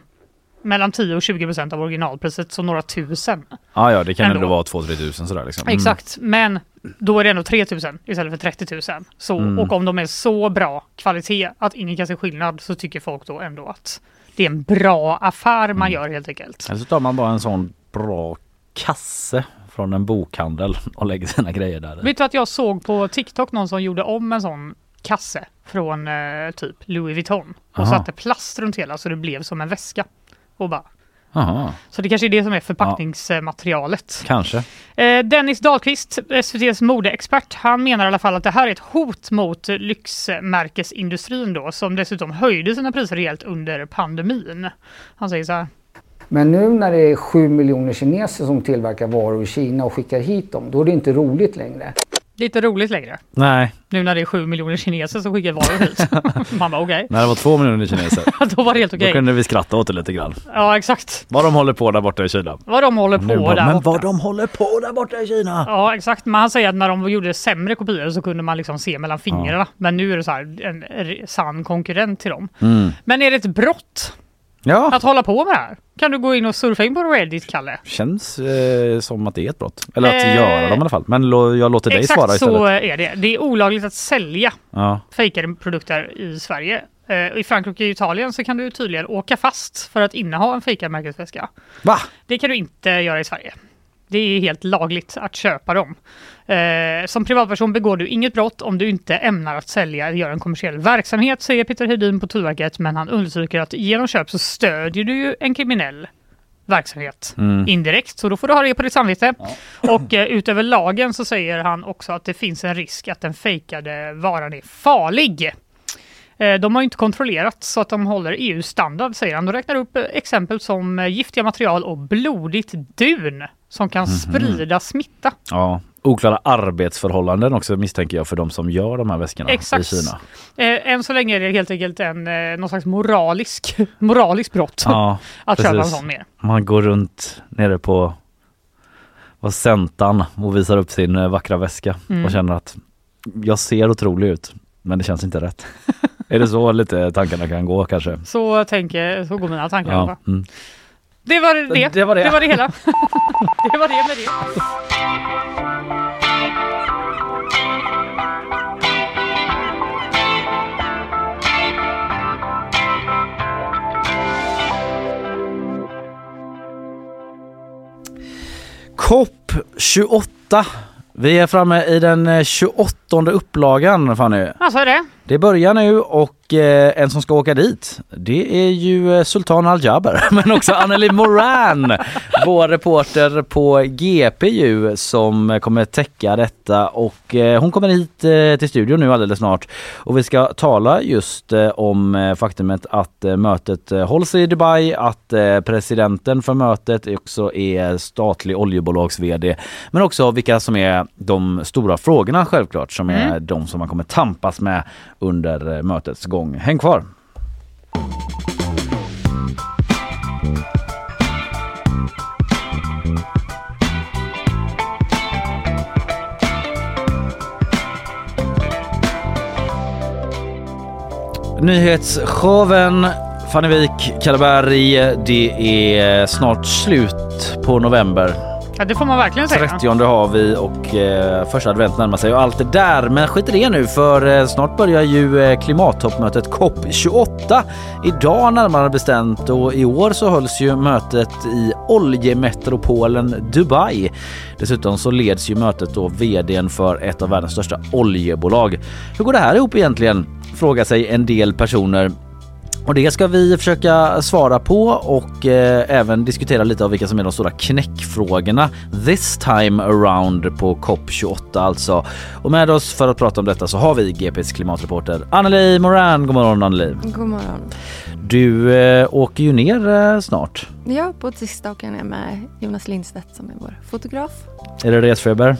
mellan 10 och 20 procent av originalpriset, så några tusen. Ja, ja, det kan Ändå. ändå vara 2-3 tusen sådär liksom. Mm. Exakt, men då är det ändå 3000 istället för 30 000. Så, Mm. Och om de är så bra kvalitet att ingen kan se skillnad så tycker folk då ändå att det är en bra affär man gör helt enkelt. Eller så tar man bara en sån bra kasse från en bokhandel och lägger sina grejer där. Vet du att jag såg på TikTok någon som gjorde om en sån kasse från eh, typ Louis Vuitton och Aha. satte plast runt hela så det blev som en väska. Och bara. Jaha, Så det kanske är det som är förpackningsmaterialet. kanske. Eh, Dennis Dahlqvist, SVTs modeexpert, han menar i alla fall att det här är ett hot mot lyxmärkesindustrin då, som dessutom höjde sina priser rejält under pandemin. Han säger så här. Men nu när det är 7 miljoner kineser som tillverkar varor i Kina och skickar hit dem, då är det inte roligt längre. Inte roligt längre. Nej, Nu när det är sju miljoner kineser som skickar varor hit. Man bara okej. när det var två miljoner kineser. Då var det helt okej. Då kunde vi skratta åt det lite grann. Ja exakt. Vad de håller på där borta i Kina. Vad de håller på Nu där men borta. vad de håller på där borta i Kina. Ja exakt, men han säger att när de gjorde sämre kopior så kunde man liksom se mellan fingrarna. Men nu är det så här en sann konkurrent till dem. Mm. Men är det ett brott Ja, att hålla på med det här? Kan du gå in och surfa in på Reddit, Kalle? känns eh, som att det är ett brott. Eller att Eh, göra dem i alla fall. Men lo, jag låter dig Exakt svara istället. så är det. Det är olagligt att sälja Ja. fejkade produkter i Sverige. Eh, I Frankrike och Italien så kan du tydligen åka fast för att inneha en fejkad märkesväska. Va? Det kan du inte göra i Sverige. Det är helt lagligt att köpa dem. Eh, som privatperson begår du inget brott om du inte ämnar att sälja eller göra en kommersiell verksamhet, säger Peter Hedin på Tullverket, men han understryker att genom köp så stödjer du ju en kriminell verksamhet Mm. indirekt, så då får du ha det på ditt samvete. Och eh, utöver lagen så säger han också att det finns en risk att den fejkade varan är farlig. Eh, De har inte kontrollerat så att de håller EU-standard, säger han. De räknar upp eh, exempel som eh, giftiga material och blodigt dun som kan sprida smitta. ja. Oklara arbetsförhållanden också misstänker jag för de som gör de här väskorna Exakt. i Kina. Eh, än så länge är det helt enkelt en, eh, någon slags moralisk, moralisk brott Ja, att köpa en precis. sån med. Man går runt nere på vad Sentan och visar upp sin vackra väska Mm. och känner att jag ser otrolig ut men det känns inte rätt. Är det så lite tankarna kan gå kanske? Så, tänker, så går mina tankar. Ja. Mm. Det, var det. det var det. Det var det hela. det var det med det. COP 28. Vi är framme i den eh, 28 åttonde upplagan Fanny. Ja så är det. Det börjar nu och eh, en som ska åka dit det är ju eh, Sultan Al-Jaber men också Anneli Moran, vår reporter på GPU som kommer täcka detta och eh, hon kommer hit eh, till studion nu alldeles snart och vi ska tala just eh, om eh, faktumet att mötet hålls i Dubai, att presidenten för mötet också är statlig oljebolags-VD men också vilka som är de stora frågorna självklart som är Mm. de som man kommer tampas med under eh, mötets gång. Häng kvar! Nyhetsshowen Fanny Wik, Kalleberg. Det är snart slut på november. Ja, det får man verkligen säga. 30 har vi och eh, första advent närmar sig och allt det där. Men skit i det nu för eh, snart börjar ju eh, klimattoppmötet COP28. Idag närmare bestämt och i år så hölls ju mötet i oljemetropolen Dubai. Dessutom så leds ju mötet då vdn för ett av världens största oljebolag. Hur går det här ihop egentligen? Frågar sig en del personer. Och det ska vi försöka svara på och eh, även diskutera lite av vilka som är de stora knäckfrågorna this time around på COP28 alltså. Och med oss för att prata om detta så har vi GPs klimatreporter Anneli Moran. God morgon Anneli. God morgon. Du eh, åker ju ner eh, snart. Ja, på tisdag åker jag ner med Jonas Lindstedt som är vår fotograf. Är det resfeber?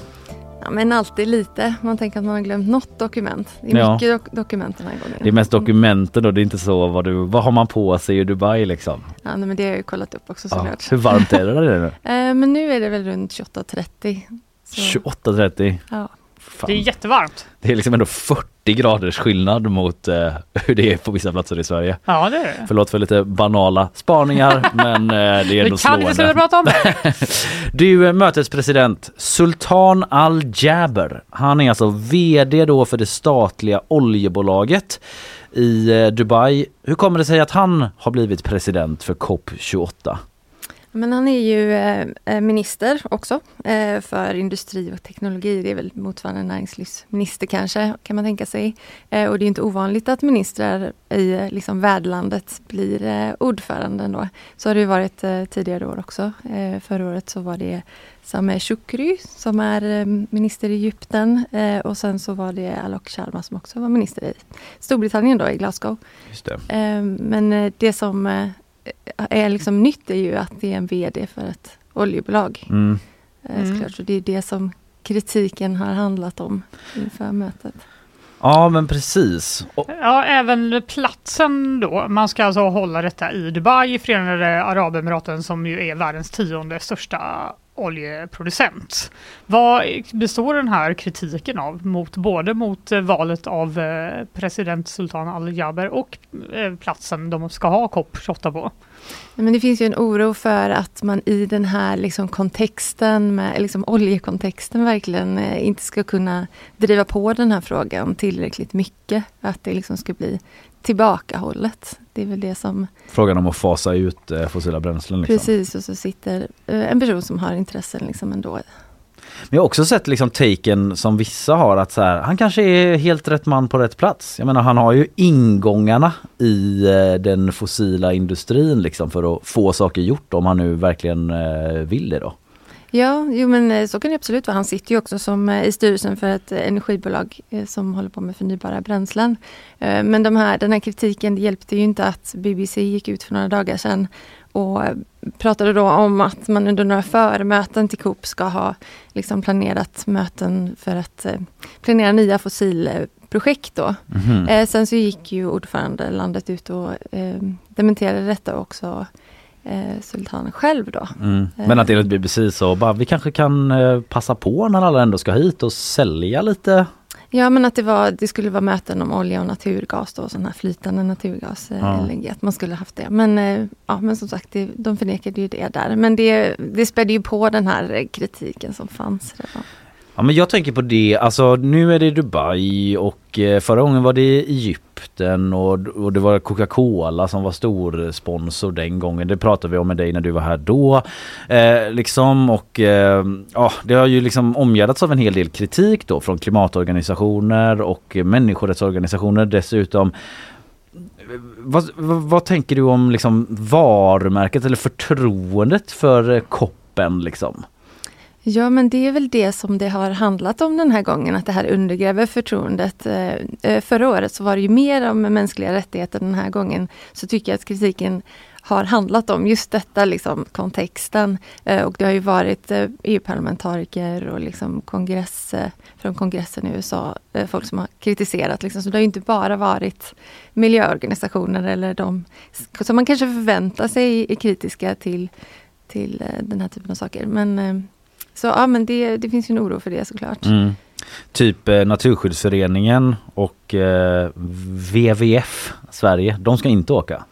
Ja, men alltid lite. Man tänker att man har glömt något dokument. Det är Ja. mycket dok- dokument den här gången. Det är mest dokumenten då, det är inte så vad du, vad har man på sig i Dubai liksom? Ja, nej, men det har jag ju kollat upp också Ja. såklart. Hur varmt är det där nu? Eh, men nu är det väl runt 28.30. Så, 28-30? ja. Fan. Det är jättevarmt. Det är liksom ändå 40 graders skillnad mot eh, hur det är på vissa platser i Sverige. Ja, det är det. Förlåt för lite banala spaningar men eh, det är Vi ändå kan inte sluta slående. prata om det. Du, eh, mötets president Sultan Al Jaber. Han är alltså VD då för det statliga oljebolaget i eh, Dubai. Hur kommer det sig att han har blivit president för COP28? Men han är ju eh, eh, minister också eh, för industri och teknologi. Det är väl motsvarande näringslivsminister kanske, kan man tänka sig. Eh, och det är inte ovanligt att ministrar i liksom, värdlandet blir ordförande då. Så har det ju varit tidigare år också. Förra året så var det Sameh Shukri som är minister i Egypten och sen så var det Alok Sharma som också var minister i Storbritannien då, i Glasgow. Men det som är liksom nytt är ju att det är en VD för ett oljebolag. Mm. Eh, såklart. Så det är det som kritiken har handlat om inför mötet. Ja men precis. Och, Ja, även platsen då. Man ska alltså hålla detta i Dubai, i Förenade Arabemiraten som ju är världens tionde största oljeproducent. Vad består den här kritiken av? Mot, både mot eh, valet av eh, president Sultan al-Jaber och eh, platsen de ska ha COP28 på? Men det finns ju en oro för att man i den här liksom kontexten, med liksom oljekontexten verkligen inte ska kunna driva på den här frågan tillräckligt mycket. Att det liksom ska bli tillbakahållet. Det är väl det som... frågan om att fasa ut eh, fossila bränslen. Liksom. Precis, och så sitter eh, en person som har intressen liksom ändå. Men jag har också sett liksom taken som vissa har att så här, han kanske är helt rätt man på rätt plats. Jag menar han har ju ingångarna i eh, den fossila industrin liksom för att få saker gjort om han nu verkligen vill det då. Ja, jo men eh, så kan det absolut vara. Han sitter ju också som eh, i styrelsen för ett eh, energibolag som håller på med förnybara bränslen. Men de här, den här kritiken det hjälpte ju inte att BBC gick ut för några dagar sedan och pratade då om att man under några förmöten till Coop ska ha liksom planerat möten för att planera nya fossilprojekt då. Eh, sen så gick ju ordförandelandet ut och dementerade detta också eh, Sultan själv då. Mm. Eh, Men att enligt BBC så bara vi kanske kan eh, passa på när alla ändå ska hit och sälja lite. Ja men att det, var, det skulle vara möten om olja och naturgas då, sån här flytande naturgas, eh, Ja. LNG, att man skulle haft det. Men, ja, men som sagt, det, de förnekade ju det där. Men det, det spädde ju på den här kritiken som fanns redan. Ja men jag tänker på det, alltså nu är det Dubai och eh, förra gången var det Egypten och, och det var Coca-Cola som var stor sponsor den gången. Det pratade vi om med dig när du var här då. Eh, liksom och eh, ja, det har ju liksom omgärdats av en hel del kritik då från klimatorganisationer och människorättsorganisationer dessutom. Vad, vad, vad tänker du om liksom varumärket eller förtroendet för koppen liksom? Ja men det är väl det som det har handlat om den här gången, att det här undergräver förtroendet. Eh, eh, förra året så var det ju mer om mänskliga rättigheter den här gången. Så tycker jag att kritiken har handlat om just detta, liksom kontexten. Eh, och det har ju varit EU-parlamentariker och liksom kongress, från kongressen i USA, folk som har kritiserat. Liksom. Så det har ju inte bara varit miljöorganisationer eller de som man kanske förväntar sig är kritiska till, till den här typen av saker. Men så ja, men det, det finns ju en oro för det såklart. Mm. Typ eh, Naturskyddsföreningen och eh, WWF Sverige, de ska inte åka.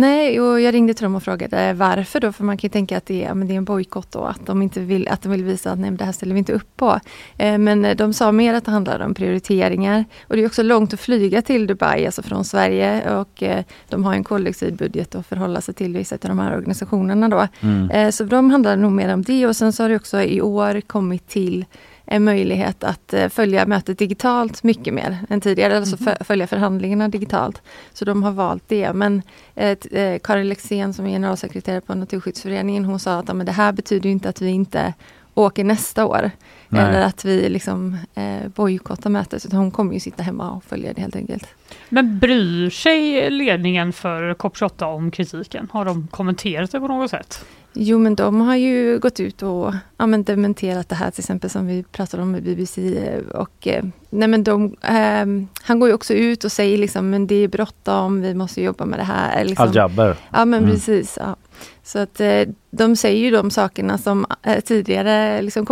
Nej, och jag ringde till dem och frågade varför då, för man kan ju tänka att det är, men det är en bojkott då, att de inte vill, att de vill visa att nej, det här ställer vi inte upp på. Eh, men de sa mer att det handlar om prioriteringar. Och det är också långt att flyga till Dubai, alltså från Sverige, och eh, de har en koldioxidbudget att förhålla sig till, vissa av de här organisationerna då. Mm. Eh, så de handlar nog mer om det, och sen så har det också i år kommit till en möjlighet att eh, följa mötet digitalt mycket mer än tidigare, alltså fö- följa förhandlingarna digitalt. Så de har valt det. Men eh, eh, Karin Lexén som är generalsekreterare på Naturskyddsföreningen, hon sa att men det här betyder inte att vi inte åker nästa år. Nej. Eller att vi liksom eh, bojkottar mötet, utan hon kommer ju sitta hemma och följa det helt enkelt. Men bryr sig ledningen för COP28 om kritiken? Har de kommenterat det på något sätt? Jo men de har ju gått ut och ja, men dementerat det här till exempel som vi pratade om med BBC. eh, Och, eh, nej men de, ehm, han går ju också ut och säger liksom men det är bråttom, vi måste jobba med det här. Liksom. Al-Jaber. Ja men Mm. precis. Ja. Så att eh, de säger ju de sakerna som eh, tidigare liksom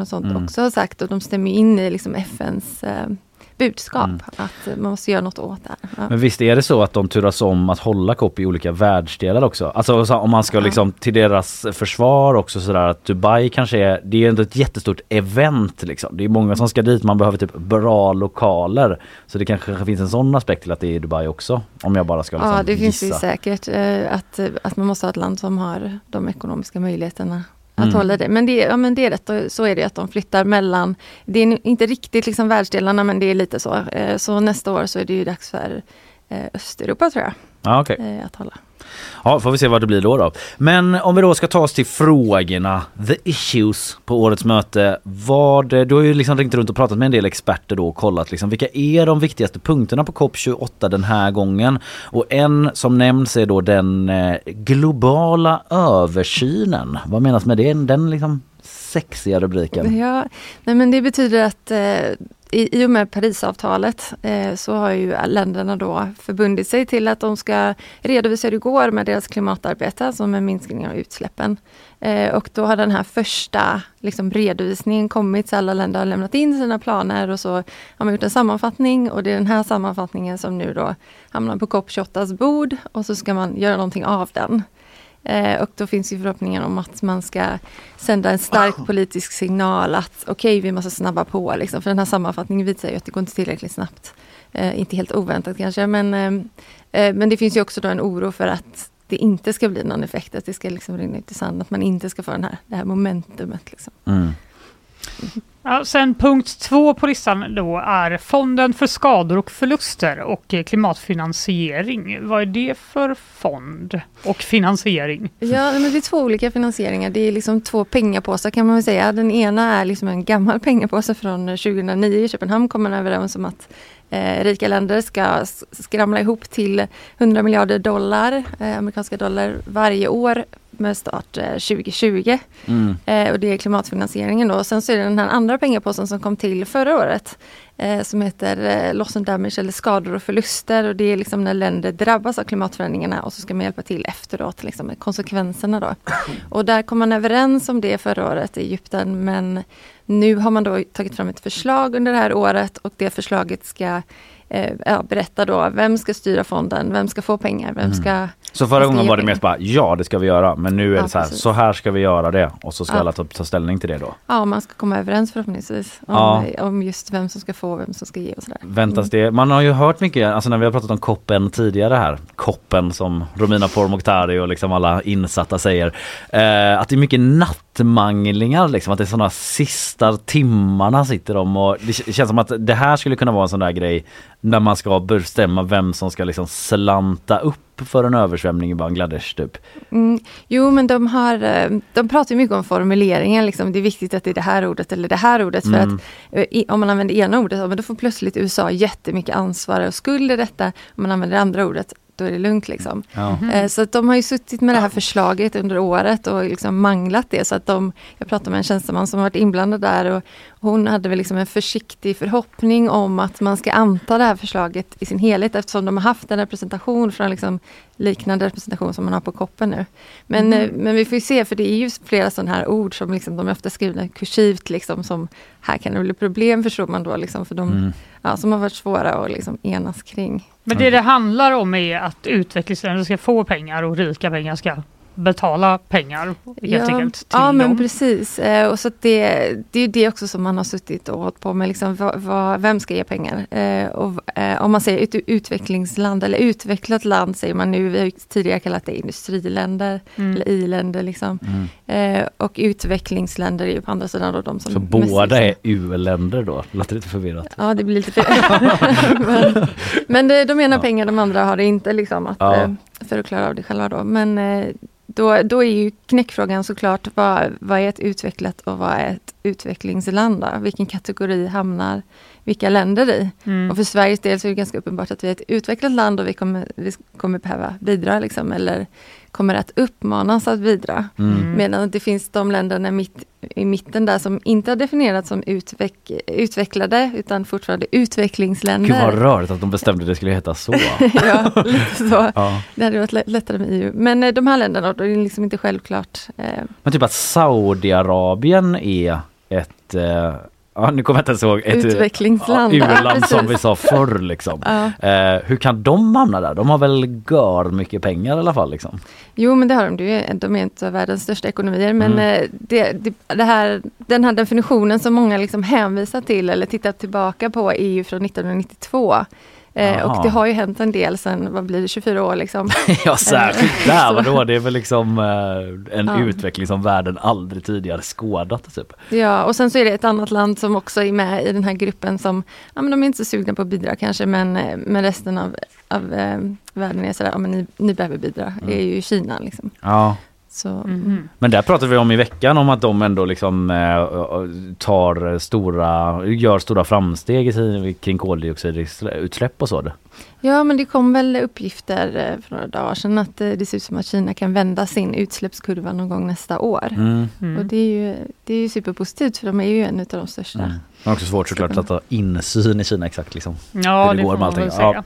och sånt Mm. också har sagt och de stämmer in i liksom FNs eh, budskap Mm. att man måste göra något åt det. Ja. Men visst är det så att de turas om att hålla kopp i olika världsdelar också? Alltså så om man ska liksom till deras försvar också sådär att Dubai kanske är, det är ändå ett jättestort event liksom. Det är många som ska dit, man behöver typ bra lokaler. Så det kanske finns en sån aspekt till att det är i Dubai också. Om jag bara ska liksom Ja, det finns ju gissa. säkert eh, att, att man måste ha ett land som har de ekonomiska möjligheterna att Mm. hålla det. Men det, ja, men det är rätt, så är det att de flyttar mellan, det är inte riktigt liksom världsdelarna men det är lite så. Eh, Så nästa år så är det ju dags för eh, Östeuropa tror jag, Ja, okej. eh, att hålla. Ja, får vi se vad det blir då, då. Men om vi då ska ta oss till frågorna, the issues på årets möte. Vad, du har ju liksom ringt runt och pratat med en del experter då och kollat liksom vilka är de viktigaste punkterna på COP28 den här gången? Och en som nämns är då den eh, globala översynen. Vad menas med det? Den liksom sexiga rubriken. Ja, nej men det betyder att eh, i, i och med Parisavtalet eh, så har ju länderna då förbundit sig till att de ska redovisa hur det går med deras klimatarbete, alltså med minskning av utsläppen. Eh, och då har den här första liksom, redovisningen kommit, så alla länder har lämnat in sina planer och så har man gjort en sammanfattning och det är den här sammanfattningen som nu då hamnar på COP28s bord och så ska man göra någonting av den. Eh, och då finns ju förhoppningen om att man ska sända en stark politisk signal att okej, okay, vi måste snabba på. Liksom. För den här sammanfattningen visar ju att det går inte tillräckligt snabbt. Eh, inte helt oväntat kanske, men, eh, eh men det finns ju också då en oro för att det inte ska bli någon effekt, att det ska liksom rinna ut i sanden, att man inte ska få den här, det här momentumet. Liksom. Mm. Ja, sen punkt två på listan då är Fonden för skador och förluster och klimatfinansiering. Vad är det för fond och finansiering? Ja, men det är två olika finansieringar. Det är liksom två pengapåsar kan man väl säga. Den ena är liksom en gammal pengapåse från 2009 i Köpenhamn kom man överens om att eh, rika länder ska skramla ihop till 100 miljarder dollar, eh, amerikanska dollar varje år med start 2020. Eh, mm. Eh, och det är klimatfinansieringen då. Sen så är det den här andra pengapåsen som kom till förra året eh, som heter eh, Loss and Damage eller skador och förluster. Och det är liksom när länder drabbas av klimatförändringarna och så ska man hjälpa till efteråt liksom, med konsekvenserna då. Och där kom man överens om det förra året i Egypten men nu har man då tagit fram ett förslag under det här året och det förslaget ska eh, berätta då vem ska styra fonden, vem ska få pengar, vem mm. ska så förra gången var det mest bara ja det ska vi göra men nu är ja, det så här, så här ska vi göra det och så ska ja. alla ta, ta ställning till det då. Ja man ska komma överens förhoppningsvis om, ja. om just vem som ska få vem som ska ge och sådär. Väntas det, man har ju hört mycket, alltså när vi har pratat om koppen tidigare här, koppen som Romina Pourmokhtari och liksom alla insatta säger, eh, att det är mycket nattmanglingar liksom, att det är sådana sista timmarna sitter de och det känns som att det här skulle kunna vara en sån där grej när man ska bestämma vem som ska liksom slanta upp för en översvämning i Bangladesh typ? Mm, jo men de har, eh, de pratar mycket om formuleringen, liksom. det är viktigt att det är det här ordet eller det här ordet. Mm. För att eh, om man använder ena ordet, då får plötsligt USA jättemycket ansvar och skuld i detta. Om man använder det andra ordet, då är det lugnt liksom. Ja. Mm. Så att de har ju suttit med det här förslaget under året och liksom manglat det. Så att de, jag pratade med en tjänsteman som varit inblandad där och hon hade väl liksom en försiktig förhoppning om att man ska anta det här förslaget i sin helhet eftersom de har haft en representation från liksom liknande representation som man har på koppen nu. Men, mm. men vi får ju se, för det är ju flera sådana här ord som liksom, de är ofta skrivna kursivt, liksom, som här kan det bli problem förstår man då, liksom, för de mm. ja, som har varit svåra att liksom, enas kring. Men det det handlar om är att utvecklingsländer ska få pengar och rika pengar ska betala pengar helt ja, enkelt. Till ja men dem. precis. Eh, och så det, det är det också som man har suttit och hållit på med. Liksom, vad, vad, vem ska ge pengar? Eh, och, eh, om man säger ut, utvecklingsland eller utvecklat land säger man nu. Vi har tidigare kallat det industriländer mm. eller i-länder. Liksom. Mm. och utvecklingsländer är ju på andra sidan då de som... Så båda är u-länder då? Låter lite förvirrat. Ja det blir lite förvirrat. men, men det, de ena ja. pengar, de andra har det inte liksom. Att, ja. för att klara av det själva då. Men då, då är ju knäckfrågan såklart vad, vad är ett utvecklat och vad är ett utvecklingsland? Då? Vilken kategori hamnar vilka länder i? Mm. Och för Sveriges del så är det ganska uppenbart att vi är ett utvecklat land och vi kommer, vi kommer behöva bidra liksom, eller kommer att uppmanas att bidra. Mm. Medan det finns de länderna mitt i mitten där som inte har definierats som utveck utvecklade utan fortfarande utvecklingsländer. Gud vad rörigt att de bestämde det skulle heta så. ja, lite så. Ja. Det hade varit lättare med EU. Men eh, de här länderna, då är det liksom inte självklart. Eh. Men typ att Saudiarabien är ett eh, Ja, nu kommer jag inte ens ihåg. Ett Utvecklingsland. U-land som vi sa förr liksom. Ja. Eh, hur kan de hamna där? De har väl gör mycket pengar i alla fall liksom. Jo men det har de. De är inte världens största ekonomier men mm. Eh, det, det, det, här, den här definitionen som många liksom hänvisar till eller tittar tillbaka på är ju från 1992. Eh, och det har ju hänt en del sen, vad blir det, 24 år liksom. ja särskilt där, vadå? Det är väl liksom eh, en ja. utveckling som världen aldrig tidigare skådat. Typ. Ja och sen så är det ett annat land som också är med i den här gruppen som, ja men de är inte så sugna på att bidra kanske men, eh, men resten av av eh, världen är sådär, ja men ni, ni behöver bidra, Mm. är ju Kina liksom. Ja. Så, Mhm. Men där pratade vi om i veckan om att de ändå liksom eh, tar stora, gör stora framsteg i sin, kring koldioxidutsläpp och så. Ja, men det kom väl uppgifter eh, för några dagar sedan att eh, det ser ut som att Kina kan vända sin utsläppskurva någon gång nästa år. Mm. Och det är, ju, det är ju superpositivt för de är ju en av de största. Mm. Det är också svårt såklart att ha insyn i Kina exakt liksom. Ja, hur det, går får med man allting. väl säga.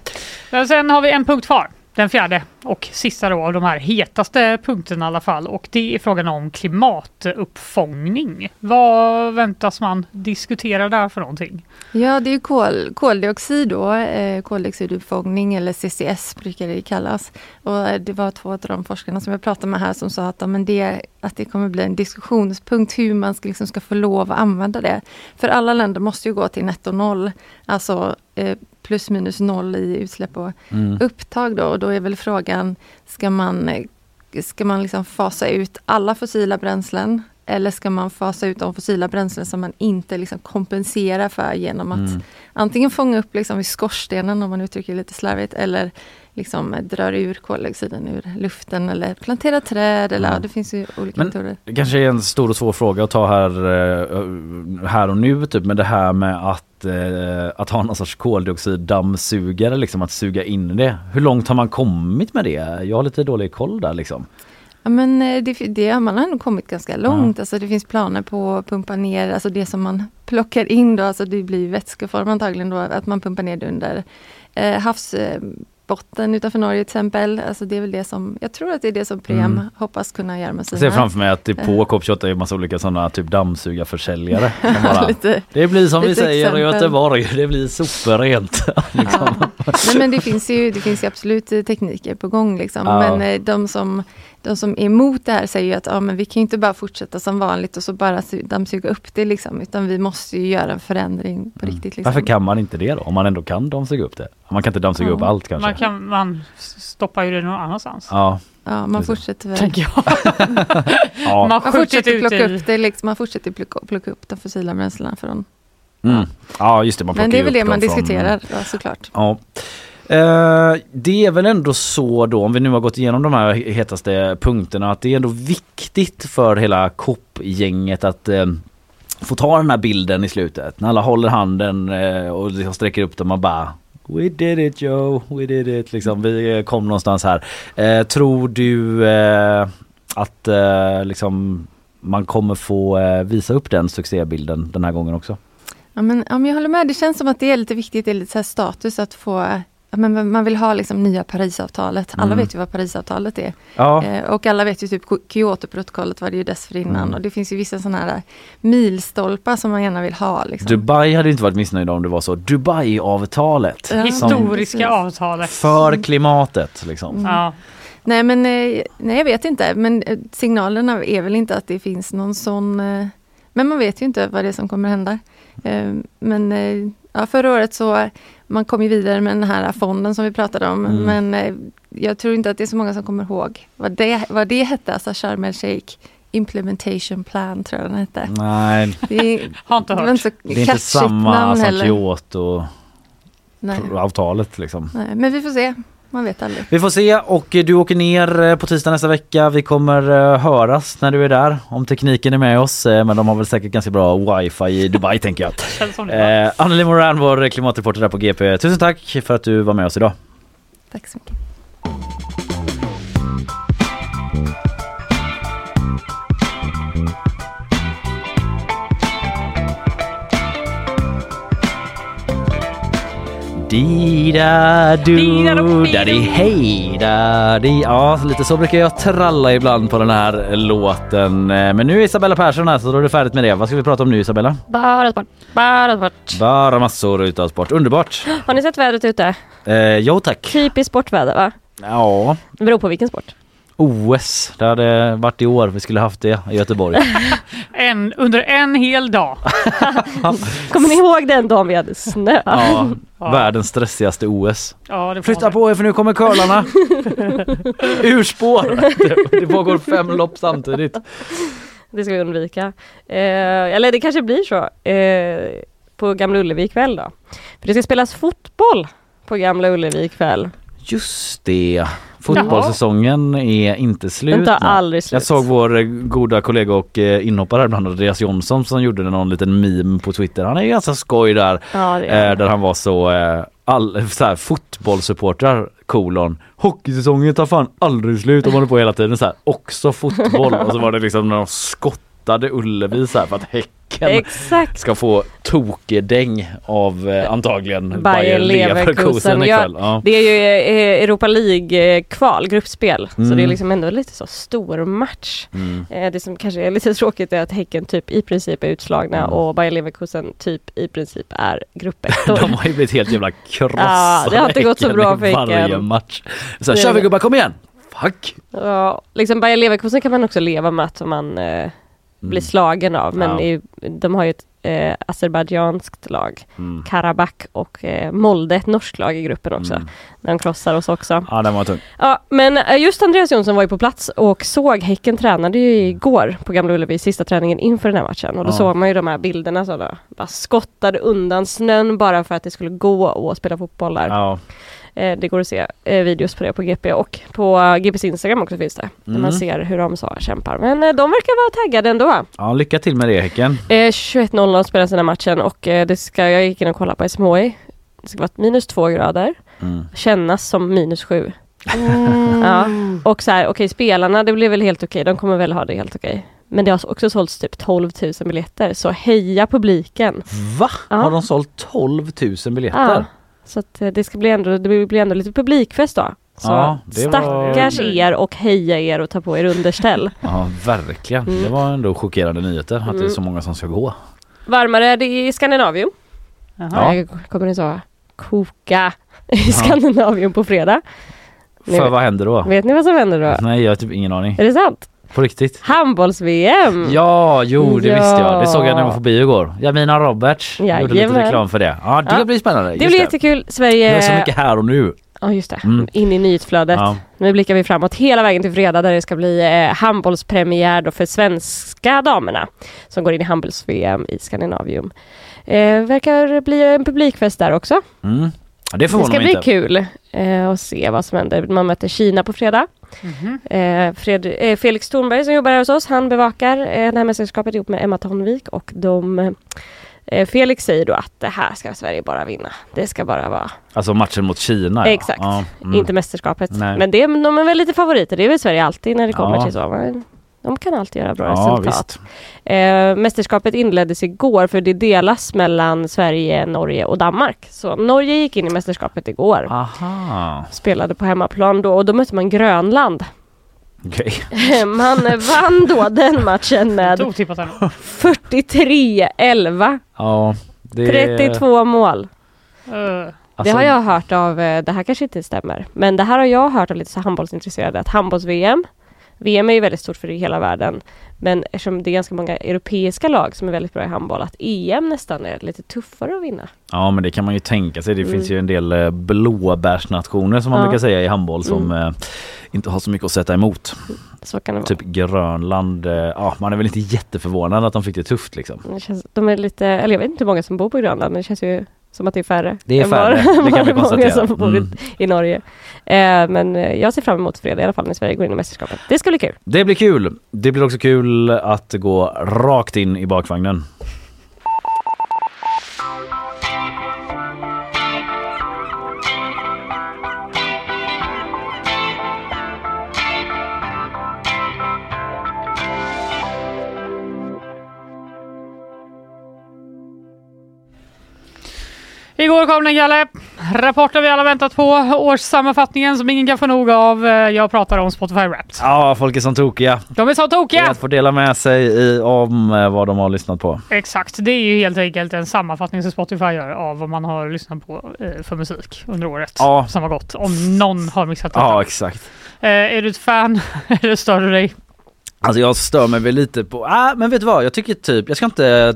Men sen har vi en punkt kvar. Den fjärde och sista då av de här hetaste punkterna i alla fall och det är frågan om klimatuppfångning. Vad väntas man diskutera där för någonting? Ja, det är kol, koldioxid då, eh, koldioxiduppfångning eller CCS brukar det kallas. Och eh, det var två av de forskarna som jag pratade med här som sa att, men det, att det kommer bli en diskussionspunkt hur man ska, liksom ska få lov att använda det. För alla länder måste ju gå till netto noll, alltså eh, plus minus noll i utsläpp och Mm. upptag då. Och då är väl frågan, ska man, ska man liksom fasa ut alla fossila bränslen? Eller ska man fasa ut de fossila bränslen som man inte liksom kompenserar för genom att Mm. antingen fånga upp liksom i skorstenen om man uttrycker det lite slarvigt eller liksom drar ur koldioxiden ur luften eller plantera träd eller ja, det finns ju olika Men metoder. det kanske är en stor och svår fråga att ta här, eh, här och nu typ, men det här med att, eh, att ha någon sorts koldioxiddammsugare, liksom att suga in det. Hur långt har man kommit med det? Jag har lite dålig koll där liksom. Ja, men eh, det, det, man har nog kommit ganska långt. Alltså det finns planer på att pumpa ner, alltså det som man plockar in då, alltså det blir vätskeform antagligen då, att man pumpar ner det under eh, havsbotten utanför Norge till exempel. Alltså det är väl det som, jag tror att det är det som Preem Mm. hoppas kunna göra med Jag sina... ser framför mig att det på Eh, COP28 är massa olika sådana typ dammsugarförsäljare. bara, Lite- det blir som vi säger i. Göteborg, det blir superrent. liksom. Nej, men det finns ju det finns ju absolut eh, tekniker på gång. Liksom. Ja. Men eh, de som, de som är emot det här säger ju att ja, men vi kan ju inte bara fortsätta som vanligt och så bara su- dammsuga upp det. Liksom, utan vi måste ju göra en förändring på riktigt. Liksom. Varför kan man inte det då? Om man ändå kan dammsuga upp det. Man kan inte dammsuga upp allt kanske. Man, kan, man stoppar ju det någon annanstans. Ja. Ja, man fortsätter väl. Tänker jag. Ja. Man fortsätter plocka upp det, liksom, man fortsätter plocka, plocka upp de fossila bränslena från Mm. Ja just det, man Men det är väl det man från- diskuterar, ja, såklart. Ja. Eh, det är väl ändå så då, om vi nu har gått igenom de här hetaste punkterna, att det är ändå viktigt för hela COP-gänget att eh, få ta den här bilden i slutet. När alla håller handen eh, och liksom sträcker upp dem och bara We did it Joe, we did it. Liksom, vi kom någonstans här. Eh, tror du eh, att eh, liksom, man kommer få eh, visa upp den succébilden den här gången också? Ja, men, ja, men jag håller med, det känns som att det är lite viktigt, det är lite så här status att få men man vill ha liksom nya Parisavtalet. Alla Mm. vet ju vad Parisavtalet är. Ja. Eh, och alla vet ju typ Kyotoprotokollet var det ju dessförinnan. Mm. Och det finns ju vissa sådana här milstolpar som man gärna vill ha. Liksom. Dubai hade inte varit missnöjda om det var så. Dubai-avtalet. Ja, Historiska avtalet. För klimatet liksom. Mm. Ja. Nej men eh, nej, jag vet inte. Men eh, signalerna är väl inte att det finns någon sån... eh, Men man vet ju inte vad det är som kommer hända. Eh, Men eh, ja, förra året så man kom ju vidare med den här fonden som vi pratade om. Mm. Men eh, jag tror inte att det är så många som kommer ihåg vad det, vad det hette. Alltså Sharm el Sheikh Implementation Plan tror jag den hette. Nej, Det är, Har inte hört. det är inte samma namn som. Kyoto-avtalet liksom. Nej, men vi får se. Man vet aldrig. Vi får se och du åker ner eh, på tisdag nästa vecka. Vi kommer eh, höras när du är där om tekniken är med oss. eh, Men de har väl säkert ganska bra wifi i Dubai tänker jag. Eh, Anneli Moran, vår klimatreporter där på GP. Tusen tack för att du var med oss idag. Tack så mycket. Dida du, Dida-do-di-do. daddy hej da di. Ja, lite så brukar jag tralla ibland på den här låten. Eh, Men nu är Isabella Persson här så då är det färdigt med det. Vad ska vi prata om nu Isabella? Bara sport, bara sport. Bara massor utav sport. Underbart! Har ni sett vädret ute? Eh, jo tack. Typiskt sportväder va? Ja, Det beror på vilken sport. OS. Det hade varit i år vi skulle haft det i Göteborg. En, under en hel dag. Kommer ni ihåg den dagen vi hade snö? Ja, Ja. världens stressigaste OS. Ja, Flytta på er för nu kommer curlarna! Ur spår! Det, det pågår fem lopp samtidigt. Det ska vi undvika. Eh, eller det kanske blir så eh, på Gamla Ullevi ikväll då. För det ska spelas fotboll på Gamla Ullevi ikväll. Just det. Fotbollssäsongen är inte slut. Den tar aldrig slut. Jag såg vår eh, goda kollega och eh, inhoppare här ibland, Andreas Jonsson som gjorde någon liten meme på Twitter. Han är ju ganska skoj där. Ja, Eh, där han var så, all, så här, fotbollssupportrar kolon hockeysäsongen tar fan aldrig slut. De håller på hela tiden så här, också fotboll och så var det liksom när de skottade Ullevi så här för att Häcken Exakt. ska få tokedäng av eh, antagligen Bayer Leverkusen. ikväll. Ja. Det är ju eh, Europa League-kval, gruppspel. Så Mm. det är liksom ändå lite så stor match. Mm. Eh, Det som kanske är lite tråkigt är att Häcken typ i princip är utslagna Mm. och Bayer Leverkusen typ i princip är gruppet. De har ju blivit helt jävla krossade. Ja, det har inte gått så bra för Varje Häcken. match. Så här, kör vi gubbar, kom igen! Fuck! Ja, liksom Bayer Leverkusen kan man också leva med att man eh, blir slagen av. Men Mm. Ja. i, de har ju ett eh, azerbajdzjanskt lag, Mm. Karabach och eh, Molde, ett norskt lag i gruppen också. Mm. De krossar oss också. Ja, den var tung. Ja, men eh, just Andreas Jonsson var ju på plats och såg Häcken tränade ju igår på Gamla Ullevi, sista träningen inför den här matchen. Och då Ja. såg man ju de här bilderna så då, bara skottade undan snön bara för att det skulle gå att spela fotboll där. Ja. Eh, det går att se eh, videos på det på GP och på GPs Instagram också finns det. Där Mm. man ser hur de så kämpar. Men eh, de verkar vara taggade ändå. ja, lycka till med det Häcken. Eh, 21.00 spelas den här matchen och eh, det ska, jag gick in och kollade på SMHI. Det ska vara minus två grader. Mm. Kännas som minus sju. Ja. Och så här, okej spelarna, det blir väl helt okej. De kommer väl ha det helt okej. Men det har också sålts typ 12 000 biljetter. Så heja publiken. Va? Ja. Har de sålt 12 000 biljetter? Ja. Så att eh, det ska bli ändå, det blir ändå lite publikfest då. Så Ja, det var- stackars er och heja er och ta på er underställ. Ja, verkligen. Mm. Det var ändå chockerande nyheter att det är Mm. så många som ska gå. Varmare är det i Skandinavium. Ja. Jag kommer ni så koka i Skandinavium på fredag. Ni För vet- vad händer då? Vet ni vad som händer då? Nej, jag har typ ingen aning. Är det sant? På riktigt? Handbolls-VM! Ja, jo det Ja. visste jag. Det såg jag när jag var på bio igår. Jamina Roberts gjorde lite Jajamän. reklam för det. Ja, det Ja. blir spännande. Det Just blir jättekul. Sverige... Det är så mycket här och nu. Ja just det, Mm. in i nyhetsflödet. Ja. Nu blickar vi framåt hela vägen till fredag där det ska bli eh, handbollspremiär då för svenska damerna som går in i handbolls-VM i Skandinavium. Eh, verkar bli en publikfest där också. Mm. Ja, det Det ska bli inte. kul eh, att se vad som händer. Man möter Kina på fredag. Eh, Fred, eh, Felix Thornberg som jobbar här hos oss, han bevakar eh, det här mästerskapet ihop med Emma Tonvik och de eh, Felix säger då att det här ska Sverige bara vinna. Det ska bara vara Alltså matchen mot Kina. Exakt, Ja, mm. inte mästerskapet. Nej. Men det, de är väl lite favoriter, det är väl Sverige alltid när det kommer Ja. till så. De kan alltid göra bra Ja, resultat. Eh, mästerskapet inleddes igår för det delas mellan Sverige, Norge och Danmark. Så Norge gick in i mästerskapet igår. Aha. Spelade på hemmaplan då och då mötte man Grönland. Okej. Man vann då den matchen med Otippat ändå. 43-11. Ja, det... 32 mål. Eh, det Alltså- har jag hört av, eh, det här kanske inte stämmer, men det här har jag hört av lite så handbollsintresserade att handbolls-VM, VM är ju väldigt stort för hela världen, men eftersom det är ganska många europeiska lag som är väldigt bra i handboll, att EM nästan är lite tuffare att vinna. Ja men det kan man ju tänka sig. Det Mm. finns ju en del eh, blåbärsnationer som man Ja. brukar säga i handboll som Mm. eh, inte har så mycket att sätta emot. Så kan det vara. Typ Grönland, eh, ja man är väl inte jätteförvånad att de fick det tufft liksom. Det känns, de är lite, eller jag vet inte hur många som bor på Grönland, men det känns ju som att det är färre. Det är färre, det kan vi konstatera. som bor Mm. i, i Norge. Eh, men eh, jag ser fram emot fredag i alla fall när Sverige går in i mästerskapet. Det ska bli kul. Det blir kul. Det blir också kul att gå rakt in i bakvagnen. Igår kom den Galle. Rapporten vi alla väntat på. Årssammanfattningen som ingen kan få nog av. Eh, Jag pratar om Spotify Wrapped. Ja, folk är som tokiga. De är så Det är tokiga! att få dela med sig i, om eh, vad de har lyssnat på. Exakt, det är ju helt enkelt en sammanfattning som Spotify gör av vad man har lyssnat på eh, för musik under året Ja. som har gått. Om någon har missat detta. Ja, exakt. Är du ett fan? Eller stör du dig? Alltså jag stör mig väl lite på, ah, men vet du vad, jag tycker typ, jag ska inte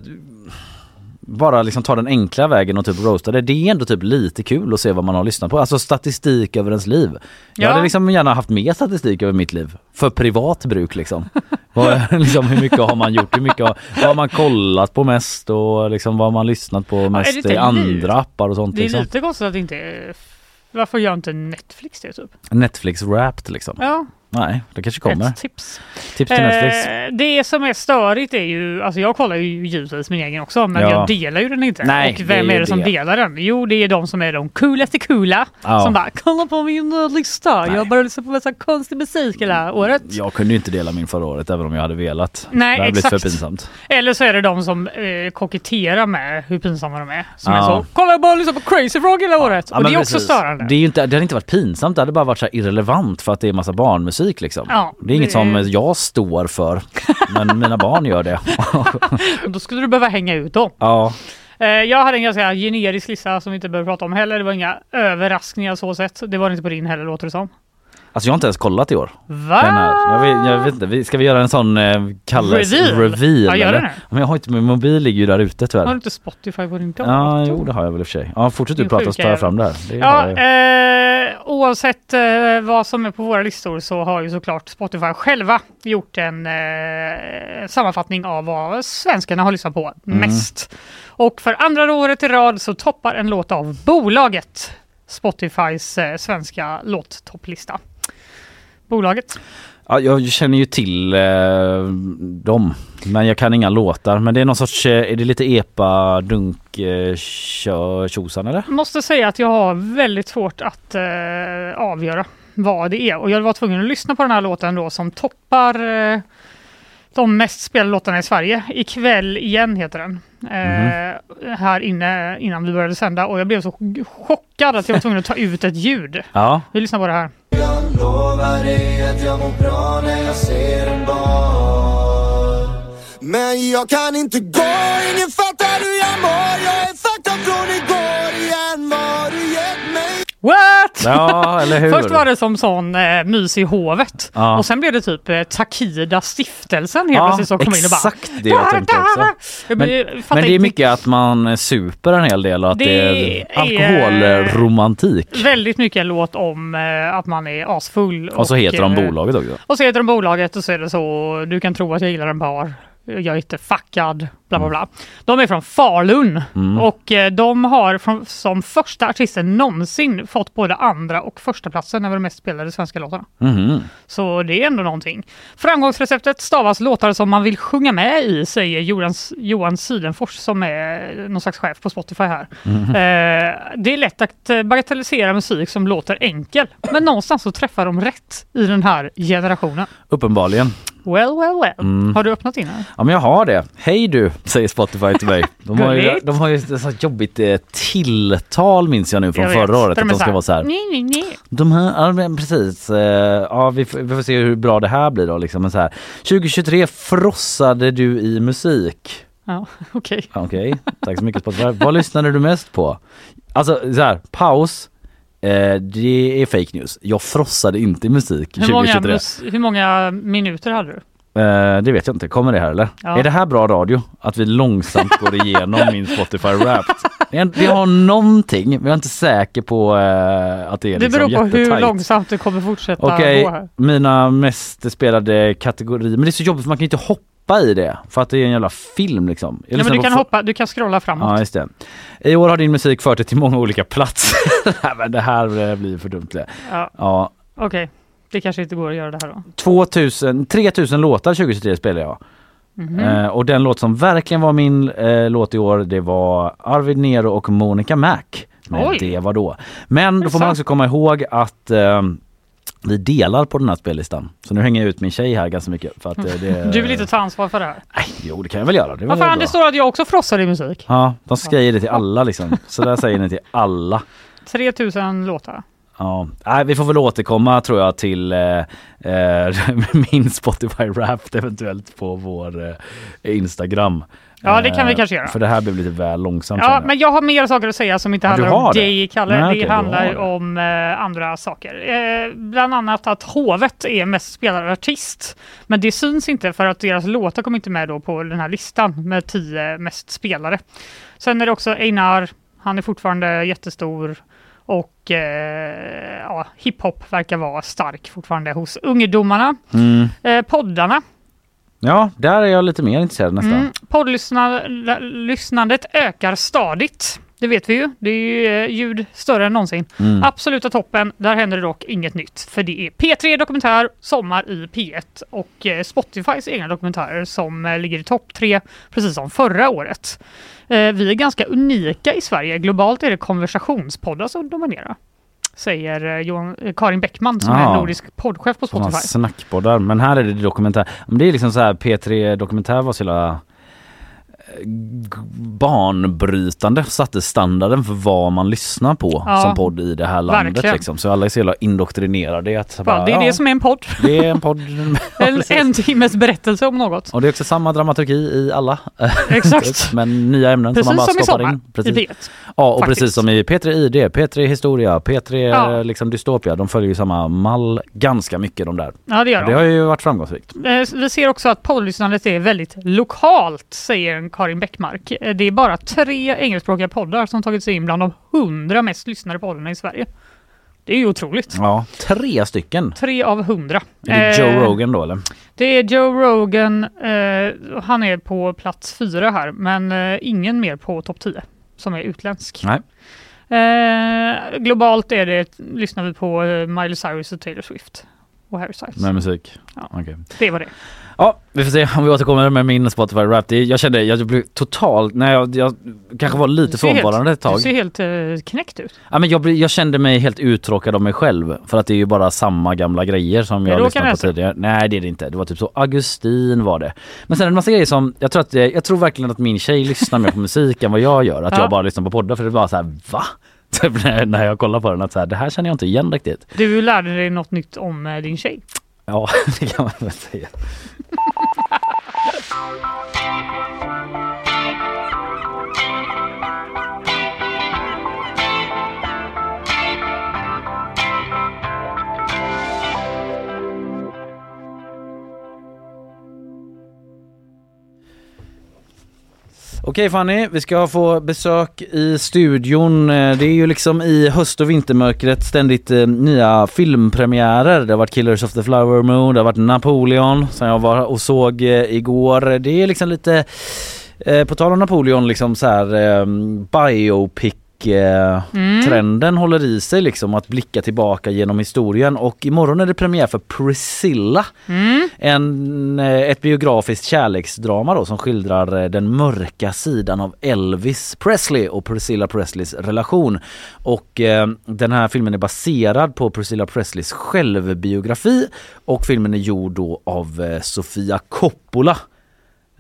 bara liksom ta den enkla vägen och typ roasta det. Det är ändå typ lite kul att se vad man har lyssnat på. Alltså statistik över ens liv. Jag Ja. hade liksom gärna haft mer statistik över mitt liv. För privat bruk liksom. vad, liksom hur mycket har man gjort? Hur mycket har, vad har man kollat på mest och liksom vad har man lyssnat på mest inte i andra appar och sånt Det är liksom. lite konstigt att det inte är Varför gör inte Netflix det typ? Netflix Wrapped liksom. Ja, Nej, det kanske kommer. ett tips. Tips till Netflix. Eh, det som är störigt är ju, alltså jag kollar ju givetvis min egen också, men Ja. jag delar ju den inte. Nej, och det vem är är ju det som det. delar den? Jo, det är de som är de coolaste coola. Ja. Som bara, kolla på min lista, jag bara lyssnar på massa konstig musik hela året. Jag kunde ju inte dela min förra året även om jag hade velat. Nej, det hade blivit exakt. för pinsamt. Eller så är det de som eh, koketterar med hur pinsamma de är. Som är Ja. så, kolla jag bara lyssnar på Crazy Frog hela året. Och det är också precis. störande. Det, är inte, det hade inte varit pinsamt, det hade bara varit så här irrelevant för att det är massa barnmusik liksom. Ja, det är inget det- som jag står för, men mina barn gör det. Då skulle du behöva hänga ut dem. ja, Eh, Jag hade en ganska generisk lista som vi inte behöver prata om heller. Det var inga överraskningar så sett. Det var det inte på din heller låter det som. Alltså jag har inte ens kollat i år. Va? Jag, vet, jag vet inte, ska vi göra en sån eh, Kalles Reveal? reveal? Ja, gör det. Men jag har inte, min mobil ligger ju där ute Har du tyvärr. inte Spotify på din dator? Ja, jo det har jag väl i och för sig. Ja, fortsätt du prata så tar jag fram det här. Det Ja, eh, oavsett eh, vad som är på våra listor så har ju såklart Spotify själva gjort en eh, sammanfattning av vad svenskarna har lyssnat på Mm. mest. Och för andra året i rad så toppar en låt av bolaget Spotifys eh, svenska låttopplista. Bolaget. Ja, jag känner ju till eh, dem, men jag kan inga låtar. Men det är någon sorts, eh, är det lite epa, dunk, eh, tjo- tjosan eller? Måste säga att jag har väldigt svårt att eh, avgöra vad det är. Och jag var tvungen att lyssna på den här låten då som toppar eh, de mest spelade låtarna i Sverige. Ikväll igen heter den. Eh, här inne innan vi började sända och jag blev så chockad att jag var tvungen att ta ut ett ljud. Ja. Vi lyssnar på det här. lovar dig att jag mår bra när jag ser en bar Men jag kan inte gå, ingen fattar hur jag mår Jag är fucked up från igår What? Ja, eller hur? Först var det som sån eh, mys i hovet Ja. och sen blev det typ eh, Takida stiftelsen helt Ja, plötsligt som kom in och bara exakt det jag tänkte också. Jag Men, men det är mycket att man super en hel del och att det, Det är alkoholromantik. Väldigt mycket en låt om eh, att man är asfull. Och så heter de eh, bolaget också. Och så heter de bolaget och så är det så, du kan tro att jag gillar en bar. Jag är inte fuckad, bla bla bla. De är från Falun Mm. och eh, de har från, som första artisten någonsin fått både andra och första platsen över de mest spelade svenska låtarna. Mhm. Så det är ändå någonting. Framgångsreceptet stavas låtar som man vill sjunga med i, säger Johan, Johan Sydenfors som är någon slags chef på Spotify här. Mhm. Eh, det är lätt att eh, bagatellisera musik som låter enkel, men någonstans så träffar de rätt i den här generationen. Uppenbarligen. Well, well, well. Mm. Har du öppnat in här? Ja men jag har det. Hej du, säger Spotify till mig. De har ju, de har ju ett sånt jobbigt eh, tilltal minns jag nu från Jag förra vet. året. Där Att är de ska vara så här. Nej, nej, nej. De här, ja men precis. Eh, Ja vi, får- vi får se hur bra det här blir då liksom. Men så här, 2023 frossade du i musik. Ja, okej. Okej, tack så mycket Spotify. Vad lyssnade du mest på? Alltså så här, paus. Eh, det är fake news. Jag frossade inte i musik Hur många, 2023. mus- hur många minuter hade du? Eh, det vet jag inte. Kommer det här eller? Ja. Är det här bra radio? Att vi långsamt går igenom min Spotify Wrapped? Det, det har någonting, men jag är inte säker på eh, att det är Det liksom beror på hur långsamt det kommer fortsätta Okej, gå här. mina mest spelade kategorier. Men det är så jobbigt för man kan inte hoppa i det. För att det är en jävla film liksom. Jag Ja, men du kan hoppa, du kan scrolla framåt. Ja just det. I år har din musik fört dig till många olika platser. Nej, men det här eh, blir för dumt. Ja. Ja. Okej, det kanske inte går att göra det här då. 2000, 3000 låtar 2023 spelade jag. Mhm. Eh, och den låt som verkligen var min eh, låt i år det var Arvid Nero och Monica Mac. Men det var då. Men då får man också komma ihåg att eh, vi delar på den här spellistan. Så nu hänger jag ut min tjej här ganska mycket. För att, eh, det, Du vill inte ta ansvar för det här? Nej, jo det kan jag väl göra. Det var fan, det står att jag också frossar i musik. Ja, de säger det till alla liksom. Så där säger ni till alla. 3000 låtar. Ja, Nej, vi får väl återkomma tror jag till eh, eh, min Spotify Wrapped eventuellt på vår eh, Instagram. Ja, det kan vi Eh, kanske göra. För det här blev lite väl långsamt. Ja, jag. men jag har mer saker att säga som inte Ja, handlar om det? dig, Kalle. Nej, det okej, handlar om eh, andra saker. Eh, bland annat att Hovet är mest spelad artist. Men det syns inte för att deras låtar kommer inte med då på den här listan med tio mest spelade. Sen är det också Einar. Han är fortfarande jättestor. Och eh, ja, hiphop verkar vara stark fortfarande hos ungdomarna. Mm. Eh, poddarna Ja, där är jag lite mer intresserad nästan. Mm, Poddlyssnandet ökar stadigt. det vet vi ju. Det är ju eh, ljud större än någonsin. Mm. Absoluta toppen. Där händer det dock inget nytt. För det är P3 Dokumentär, Sommar i P1 och eh, Spotifys egna dokumentärer som eh, ligger i topp tre, precis som förra året. Eh, Vi är ganska unika i Sverige. Globalt är det konversationspoddar som dominerar. Säger eh, Johan, eh, Karin Bäckman som Ja. är nordisk poddchef på Spotify. snackpoddar. Men här är det dokumentär. Men det är liksom så här P3 Dokumentär var så g- banbrytande satte standarden för vad man lyssnar på Ja, som podd i det här landet liksom. Så alla är så jävla indoktrinerade i att Ja, bara, det är det som är en podd. det är en podd. En, en timmes berättelse om något. Och det är också samma dramaturgi i alla. Exakt. Men nya ämnen som man bara Precis som i stoppar sommar in. i Precis. P1. Ja och faktiskt. precis som i P3 ID, P3 Historia, P3 Ja. liksom Dystopia. De följer ju samma mall ganska mycket de där. Ja, det gör de. det har ju varit framgångsrikt. Eh, Vi ser också att poddlyssnandet är väldigt lokalt, säger Karin Bäckmark. Eh, Det är bara tre engelskspråkiga poddar som tagit sig in bland de hundra mest lyssnade poddarna i Sverige. Det är ju otroligt. Ja, tre stycken. Tre av hundra. Är det Joe Eh, Rogan då eller? Det är Joe Rogan. Eh, han är på plats fyra här, men eh, ingen mer på topp 10 som är utländsk. Nej. Eh, globalt är det, lyssnar vi på Miley Cyrus och Taylor Swift och Harry Styles. Med musik? Ja. Okej. Det var det. Ja, vi får se om vi återkommer med min Spotify Rap. Det- Jag kände, jag blev totalt, nej jag, jag kanske var lite frånvarande ett tag. Du ser helt eh, knäckt ut. Ja, men jag, jag kände mig helt uttråkad av mig själv för att det är ju bara samma gamla grejer som jag lyssnat på tidigare. Nej det är det inte. Det var typ så Augustin var det. Men sen en massa grejer som, jag tror, att, jag tror verkligen att min tjej lyssnar mer på musik än vad jag gör. Att Ja. jag bara lyssnar på poddar för det bara så här, va? Typ när- när jag kollar på den att så här, det här känner jag inte igen riktigt. Du lärde dig något nytt om eh, din tjej. Ja det kan man väl säga. Okej Fanny, vi ska få besök i studion. Eh, det är ju liksom i höst och vintermörkret ständigt eh, nya filmpremiärer. Det har varit Killers of the Flower Moon, det har varit Napoleon som jag var och såg eh, igår. Det är liksom lite, eh, på tal om Napoleon, liksom så här eh, biopic eh, Mm. trenden håller i sig liksom att blicka tillbaka genom historien och imorgon är det premiär för Priscilla. Mm. En, eh, ett biografiskt kärleksdrama då som skildrar eh, den mörka sidan av Elvis Presley och Priscilla Presleys relation. Och eh, den här filmen är baserad på Priscilla Presleys självbiografi och filmen är gjord då av eh, Sofia Coppola.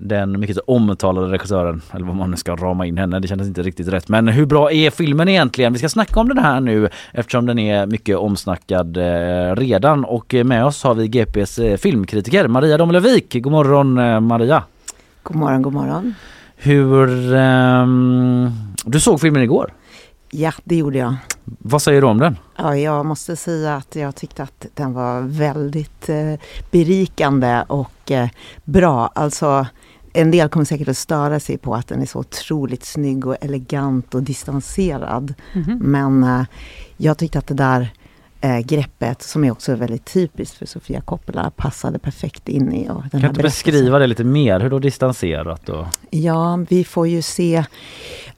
Den mycket omtalade regissören, eller vad man nu ska rama in henne, det kändes inte riktigt rätt. Men hur bra är filmen egentligen? Vi ska snacka om den här nu eftersom den är mycket omsnackad eh, redan. Och eh, med oss har vi GPs eh, filmkritiker Maria Domelövik. God morgon eh, Maria! God morgon, god morgon. Hur... ehm, du såg filmen igår. Ja, det gjorde jag. Vad säger du om den? Ja, jag måste säga att jag tyckte att den var väldigt eh, berikande och eh, bra. Alltså, en del kommer säkert att störa sig på att den är så otroligt snygg och elegant och distanserad. Mhm. Men eh, jag tyckte att det där eh, greppet, som är också väldigt typiskt för Sofia Coppola, passade perfekt in i. Och den Kan du beskriva det lite mer? Hur då distanserat? Och... Ja, vi får ju se...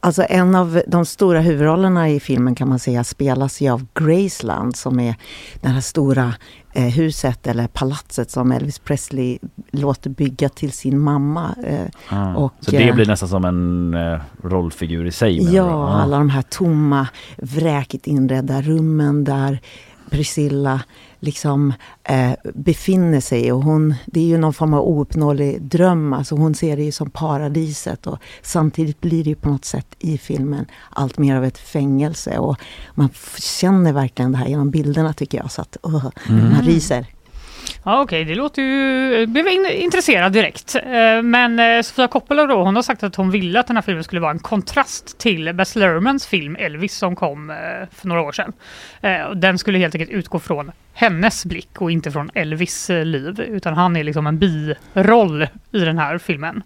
Alltså en av de stora huvudrollerna i filmen kan man säga spelas ju av Graceland som är det här stora eh, huset eller palatset som Elvis Presley låter bygga till sin mamma. Eh, Ah, och, så det eh, blir nästan som en eh, rollfigur i sig? Ja, Ah. alla de här tomma, vräkigt inredda rummen där Priscilla liksom eh, befinner sig. Och hon, det är ju någon form av ouppnåelig dröm. Alltså hon ser det ju som paradiset. Och samtidigt blir det ju på något sätt i filmen allt mer av ett fängelse. Och man känner verkligen det här genom bilderna tycker jag. Så att uh, Mm. man ryser. Ja okej, det låter ju... Jag blev intresserad direkt. Eh, men eh, Sofia Coppola då, hon har sagt att hon ville att den här filmen skulle vara en kontrast till Bess Lermans film Elvis som kom eh, för några år sedan. Den skulle helt enkelt utgå från hennes blick och inte från Elvis liv. Utan han är liksom en biroll i den här filmen.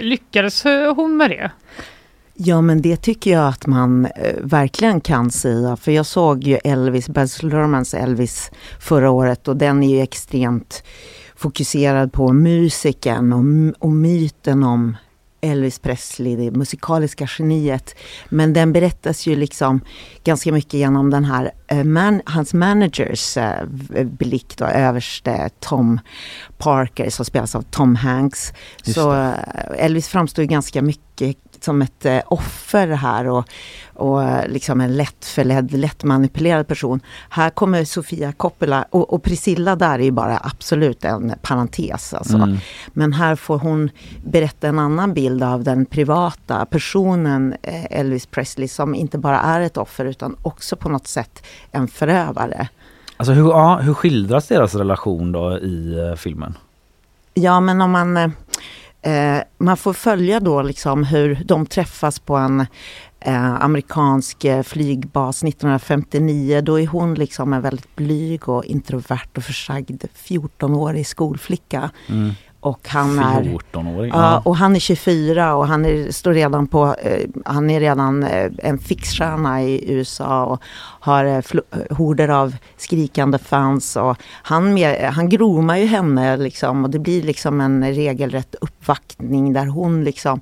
Lyckades hon med det? Ja men det tycker jag att man eh, verkligen kan säga. För jag såg ju Elvis, Baz Luhrmanns Elvis förra året och den är ju extremt fokuserad på musiken och, och myten om Elvis Presley, det musikaliska geniet. Men den berättas ju liksom ganska mycket genom den här, eh, man, hans managers eh, blick då, överste Tom Parker som spelas av Tom Hanks. Just Så eh, Elvis framstår ju ganska mycket som ett eh, offer här och, och eh, liksom en lättförledd, lättmanipulerad person. Här kommer Sofia Coppola och, och Priscilla där är ju bara absolut en parentes. Alltså. Mm. Men här får hon berätta en annan bild av den privata personen eh, Elvis Presley som inte bara är ett offer utan också på något sätt en förövare. Alltså hur, ja, hur skildras deras relation då i filmen? Ja men om man eh, man får följa då liksom hur de träffas på en eh, amerikansk eh, flygbas 1959. Då är hon liksom en väldigt blyg och introvert och försagd 14-årig skolflicka. Mm. Och han är 14-åring? Ja, och han är 24 och han är, står redan på, eh, han är redan eh, en fixstjärna i USA och har eh, flo- horder av skrikande fans och han, med, han gromar ju henne liksom och det blir liksom en regelrätt uppvaktning där hon liksom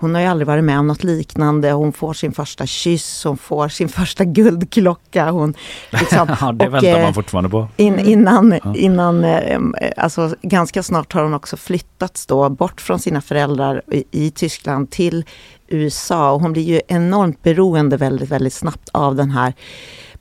hon har ju aldrig varit med om något liknande. Hon får sin första kyss, hon får sin första guldklocka. Hon, liksom, ja, det och, väntar eh, man fortfarande på. in, innan, Ja. innan eh, alltså ganska snart har hon också flyttats då bort från sina föräldrar i, i Tyskland till USA. Och hon blir ju enormt beroende väldigt, väldigt snabbt av den här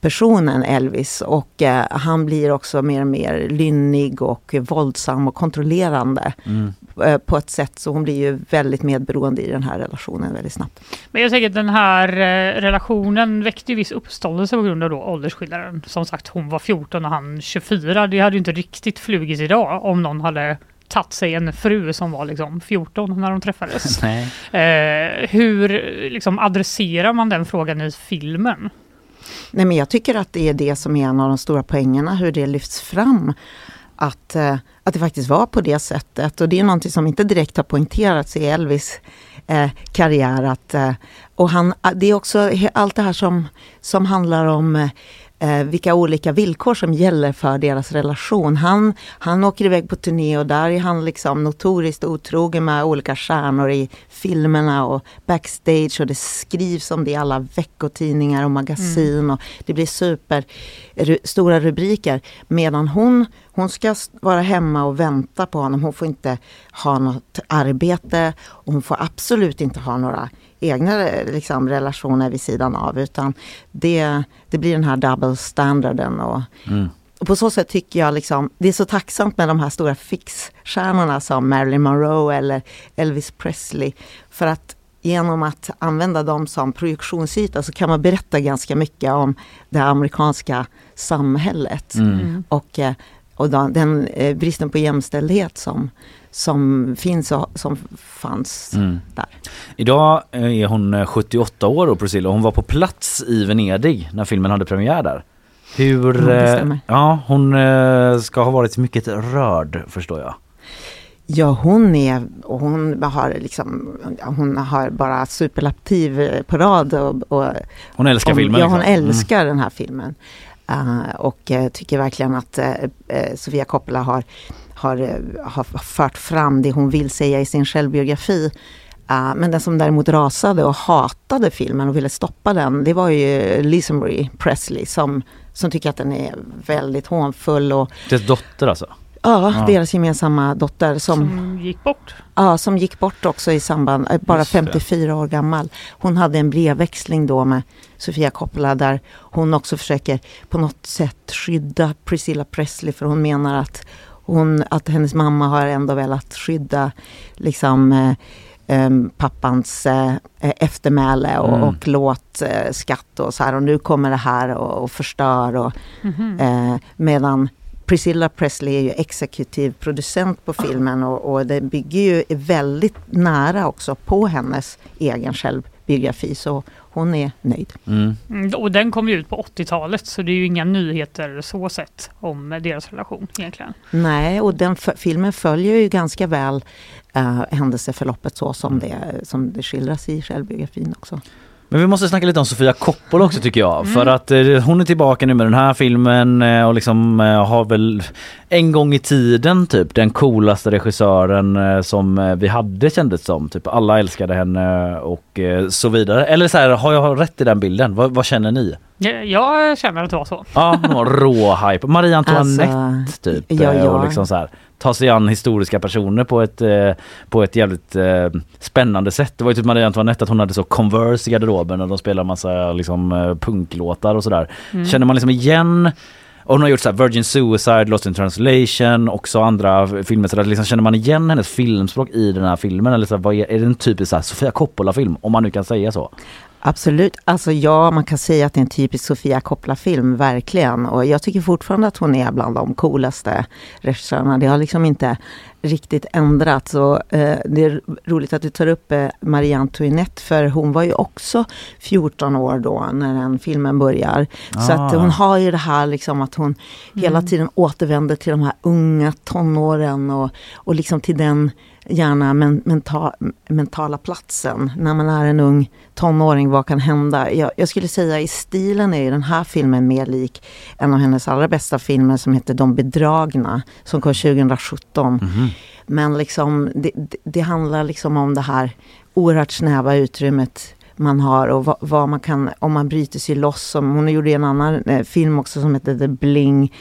personen Elvis och eh, han blir också mer och mer lynnig och våldsam och kontrollerande Mm. Eh, på ett sätt så hon blir ju väldigt medberoende i den här relationen väldigt snabbt. Men jag tänker att den här eh, relationen väckte ju viss uppståndelse på grund av då åldersskillnaden. Som sagt, hon var 14 och han 24. Det hade ju inte riktigt flugit idag om någon hade tagit sig en fru som var liksom 14 när de träffades. Nej. Eh, hur liksom adresserar man den frågan i filmen? Nej, men jag tycker att det är det som är en av de stora poängerna, hur det lyfts fram. Att, eh, att det faktiskt var på det sättet. Och det är någonting som inte direkt har poängterats i Elvis eh, karriär. Att, eh, och han, det är också allt det här som, som handlar om eh, eh, vilka olika villkor som gäller för deras relation. Han, han åker iväg på turné och där är han liksom notoriskt otrogen med olika stjärnor i filmerna och backstage och det skrivs om det i alla veckotidningar och magasin och det blir super ru, stora rubriker. Medan hon, hon ska vara hemma och vänta på honom. Hon får inte ha något arbete och hon får absolut inte ha några egna liksom, relationer vid sidan av utan det, det blir den här double standarden och, Mm. och på så sätt tycker jag liksom, det är så tacksamt med de här stora fixstjärnorna som Marilyn Monroe eller Elvis Presley. För att genom att använda dem som projektionsyta så kan man berätta ganska mycket om det amerikanska samhället. Mm. Och, eh, och den, den eh, bristen på jämställdhet som, som finns och som fanns Mm. där. Idag eh, är hon eh, 78 år och Priscilla. Hon var på plats i Venedig när filmen hade premiär där. Hur... Ja, det eh, ja, hon eh, ska ha varit mycket rörd förstår jag. Ja, hon är, och hon har liksom, hon har bara superlativ eh, på rad. Och, och, Hon älskar om- filmen, Ja, hon liksom. Mm. älskar den här filmen. Eh, och eh, tycker verkligen att eh, eh, Sofia Coppola har, har, eh, har fört fram det hon vill säga i sin självbiografi. Eh, men den som däremot rasade och hatade filmen och ville stoppa den, det var ju Lisa Marie Presley som, som tycker att den är väldigt hånfull och Dess dotter alltså. Ja, Ja. deras gemensamma dotter som, Som gick bort. ja, som gick bort också i samband, eh, bara Just det. 54 år gammal. Hon hade en brevväxling då med Sofia Coppola där hon också försöker på något sätt skydda Priscilla Presley för hon menar att, hon, att hennes mamma har ändå velat skydda liksom eh, em, pappans eh, eftermäle och, Mm. och låt eh, skatt och så här och nu kommer det här och, och förstör och Mhm. Eh, medan Priscilla Presley är ju exekutiv producent på filmen och, och det bygger ju väldigt nära också på hennes egen självbiografi. Så hon är nöjd. Mm. Mm, Och den kom ju ut på 80-talet så det är ju inga nyheter så sett om deras relation egentligen. Nej, och den filmen följer ju ganska väl eh, händelseförloppet så som det, som det skildras i självbiografin också. Men vi måste snacka lite om Sofia Coppola också tycker jag. Mm. För att eh, hon är tillbaka nu med den här filmen eh, och liksom eh, har väl en gång i tiden typ den coolaste regissören eh, som eh, vi hade kändes som. Typ alla älskade henne och eh, så vidare. Eller så här, har jag rätt i den bilden? Vad, vad känner ni? Jag, jag känner att det var så. Ja, hon var rå-hype. Marie Antoinette Alltså, typ. ja, eh, ja. Och liksom så här, ta sig an historiska personer på ett, eh, på ett jävligt eh, spännande sätt. Det var ju typ Marie Antoinette att hon hade så Converse i garderoben och de spelade massa liksom, punklåtar och sådär. Mm. Känner man liksom igen och hon har gjort så här Virgin Suicide, Lost in translation, också andra filmer. Så där, liksom, känner man igen hennes filmspråk i den här filmen? Eller så här, vad är, är det en typisk så här, Sofia Coppola-film? Om man nu kan säga så. Absolut. Alltså ja, man kan säga att det är en typisk Sofia Coppola-film, verkligen. Och jag tycker fortfarande att hon är bland de coolaste regissörerna. Det har liksom inte riktigt ändrats. Och, eh, det är roligt att du tar upp eh, Marie Antoinette, för hon var ju också 14 år då när den filmen börjar. Så att Ah. hon har ju det här liksom att hon hela Mm. tiden återvänder till de här unga tonåren och, och liksom till den gärna men, menta, mentala platsen. När man är en ung tonåring, vad kan hända? Jag, jag skulle säga i stilen är den här filmen mer lik en av hennes allra bästa filmer som heter De bedragna, som kom 2017. Men liksom, det, det, handlar liksom om det här oerhört snäva utrymmet man har och vad, vad man kan, om man bryter sig loss. Som, hon gjorde en annan eh, film också som heter The Bling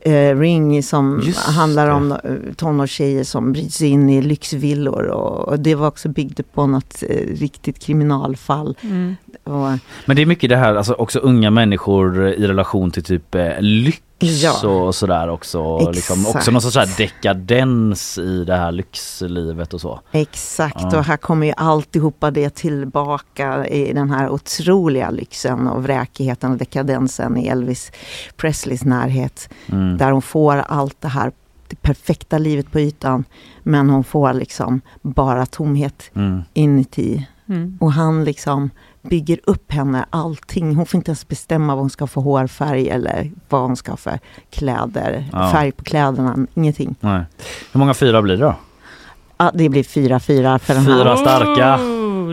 eh, Ring som Just handlar det. om eh, tonårstjejer som bryts sig in i lyxvillor och, och det var också byggt på något eh, riktigt kriminalfall. Mm. Och, Men det är mycket det här, alltså också unga människor i relation till typ eh, lyx Ja. och sådär också. Och Liksom, Exakt. också någon sorts så dekadens i det här lyxlivet och så. Exakt, Ja. och här kommer ju alltihopa det tillbaka i den här otroliga lyxen och vräkigheten och dekadensen i Elvis Presleys närhet. Mm. Där hon får allt det här det perfekta livet på ytan men hon får liksom bara tomhet Mm. inuti. Mm. Och han liksom bygger upp henne, allting. Hon får inte ens bestämma vad hon ska ha för hårfärg eller vad hon ska ha för kläder, Ja. färg på kläderna, ingenting. Nej. Hur många fyra blir det då? Ja, det blir fyra fyra för den Fyra här. starka.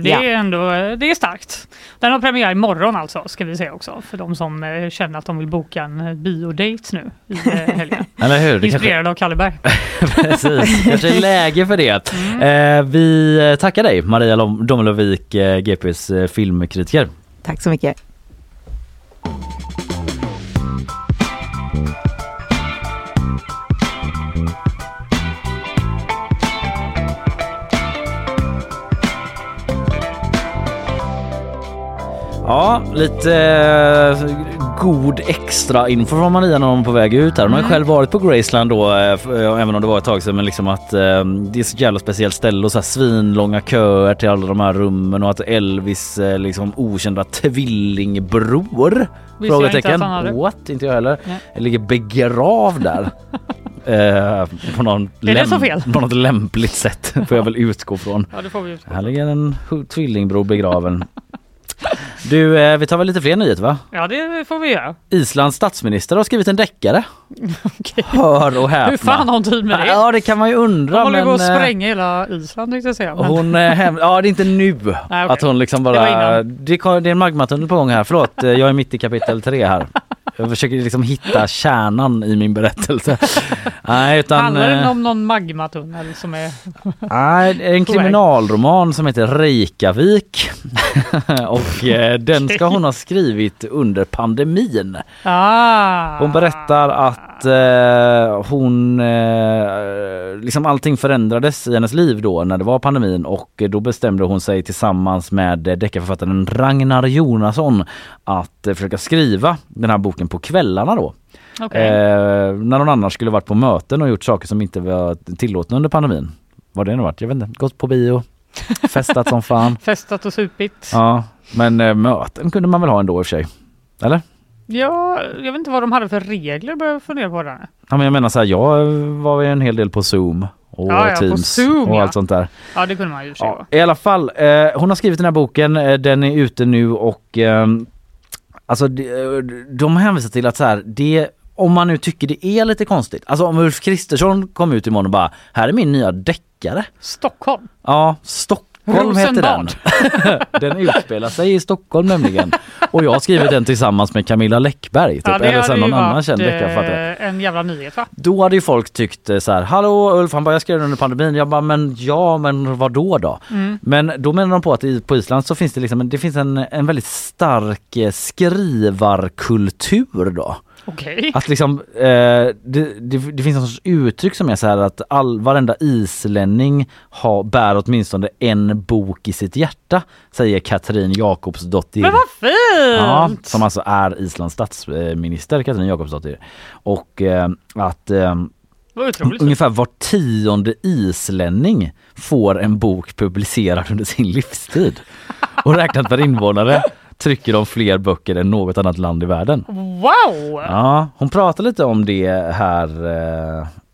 Det Ja. är ändå det är starkt. Den har premiär imorgon alltså, ska vi säga också. För de som eh, känner att de vill boka en eh, biodate nu i eh, helgen. Eller hur? Det kanske- Inspirerad av Kalleberg. Precis, kanske är läge för det. Mm. Eh, vi tackar dig Maria eh, GPs filmkritiker. Tack så mycket. Ja, lite eh, god extra info från Maria när hon är på väg ut här. Hon har Mm. själv varit på Graceland då, eh, eh, även om det var ett tag sedan, men liksom att eh, det är så jävla speciellt ställe och så här svinlånga köer till alla de här rummen och att Elvis liksom okända tvillingbror? Visste jag Frågetecken. inte. What? Inte jag heller. Nej. Ligger begravd där. Eh, på, någon på något lämpligt sätt får jag väl utgå från. Ja, utgå Här ligger en tvillingbror begraven. Du, eh, vi tar väl lite fler nyheter va? Ja, det får vi göra. Islands statsminister har skrivit en deckare. Hör och häpna. Hur fan har hon tid med det? Ja det kan man ju undra De håller på att eh, spränga hela Island tänkte jag säga. Men... Hon, eh, hem, ja det är inte nu okej. att hon liksom Det var bara, innan. det, kom- det är en magmatunnel på gång här, förlåt eh, jag är mitt i kapitel tre här. Jag försöker liksom hitta kärnan i min berättelse. Nej utan... Handlar eh, det om någon magmatunnel som är... Nej, en kriminalroman som heter Reykjavik. och eh, den ska hon ha skrivit under pandemin. Ah. Hon berättar att eh, hon, eh, liksom allting förändrades i hennes liv då när det var pandemin och då bestämde hon sig tillsammans med deckarförfattaren Ragnar Jonasson att eh, försöka skriva den här boken på kvällarna då. Okej. Eh, när någon annan skulle varit på möten och gjort saker som inte var tillåtna under pandemin. Vad det nu varit, jag vet inte, gått på bio, festat som fan. Festat och supit. Ja, men eh, möten kunde man väl ha ändå i och för sig. Eller? Ja, jag vet inte vad de hade för regler börjar jag fundera på där. Ja men jag menar så här, jag var ju en hel del på Zoom och Ja, ja, Teams Zoom, och ja. allt sånt där. Ja, det kunde man ju ja. I alla fall, eh, hon har skrivit den här boken, eh, den är ute nu och eh, alltså de, de hänvisar till att så här, det om man nu tycker det är lite konstigt, alltså om Ulf Kristersson kom ut imorgon och bara här är min nya deckare. Stockholm. Ja, Stockholm Stockholm heter den. den utspelar sig i Stockholm nämligen. Och jag har skrivit den tillsammans med Camilla Läckberg. Typ. Ja, Eller sen någon annan känd deckare. eh, en jävla nyhet va? Då hade ju folk tyckt eh, så här, hallå Ulf, han bara jag skrev den under pandemin. Jag bara, men ja, men vad då då? Mm. Men då menar de på att på Island så finns det liksom, det finns en, en väldigt stark eh, skrivarkultur då. Okej. Att liksom, eh, det, det, det finns sorts uttryck som är så här att all, varenda islänning har, bär åtminstone en bok i sitt hjärta, säger Katrin Jakobsdottir. Men vad fint! Ja, som alltså är Islands statsminister, Katrin Jakobsdottir. Och eh, att eh, ungefär var tionde islänning får en bok publicerad under sin livstid. Och räknat per invånare trycker de fler böcker än något annat land i världen. Wow! Ja, hon pratar lite om det här.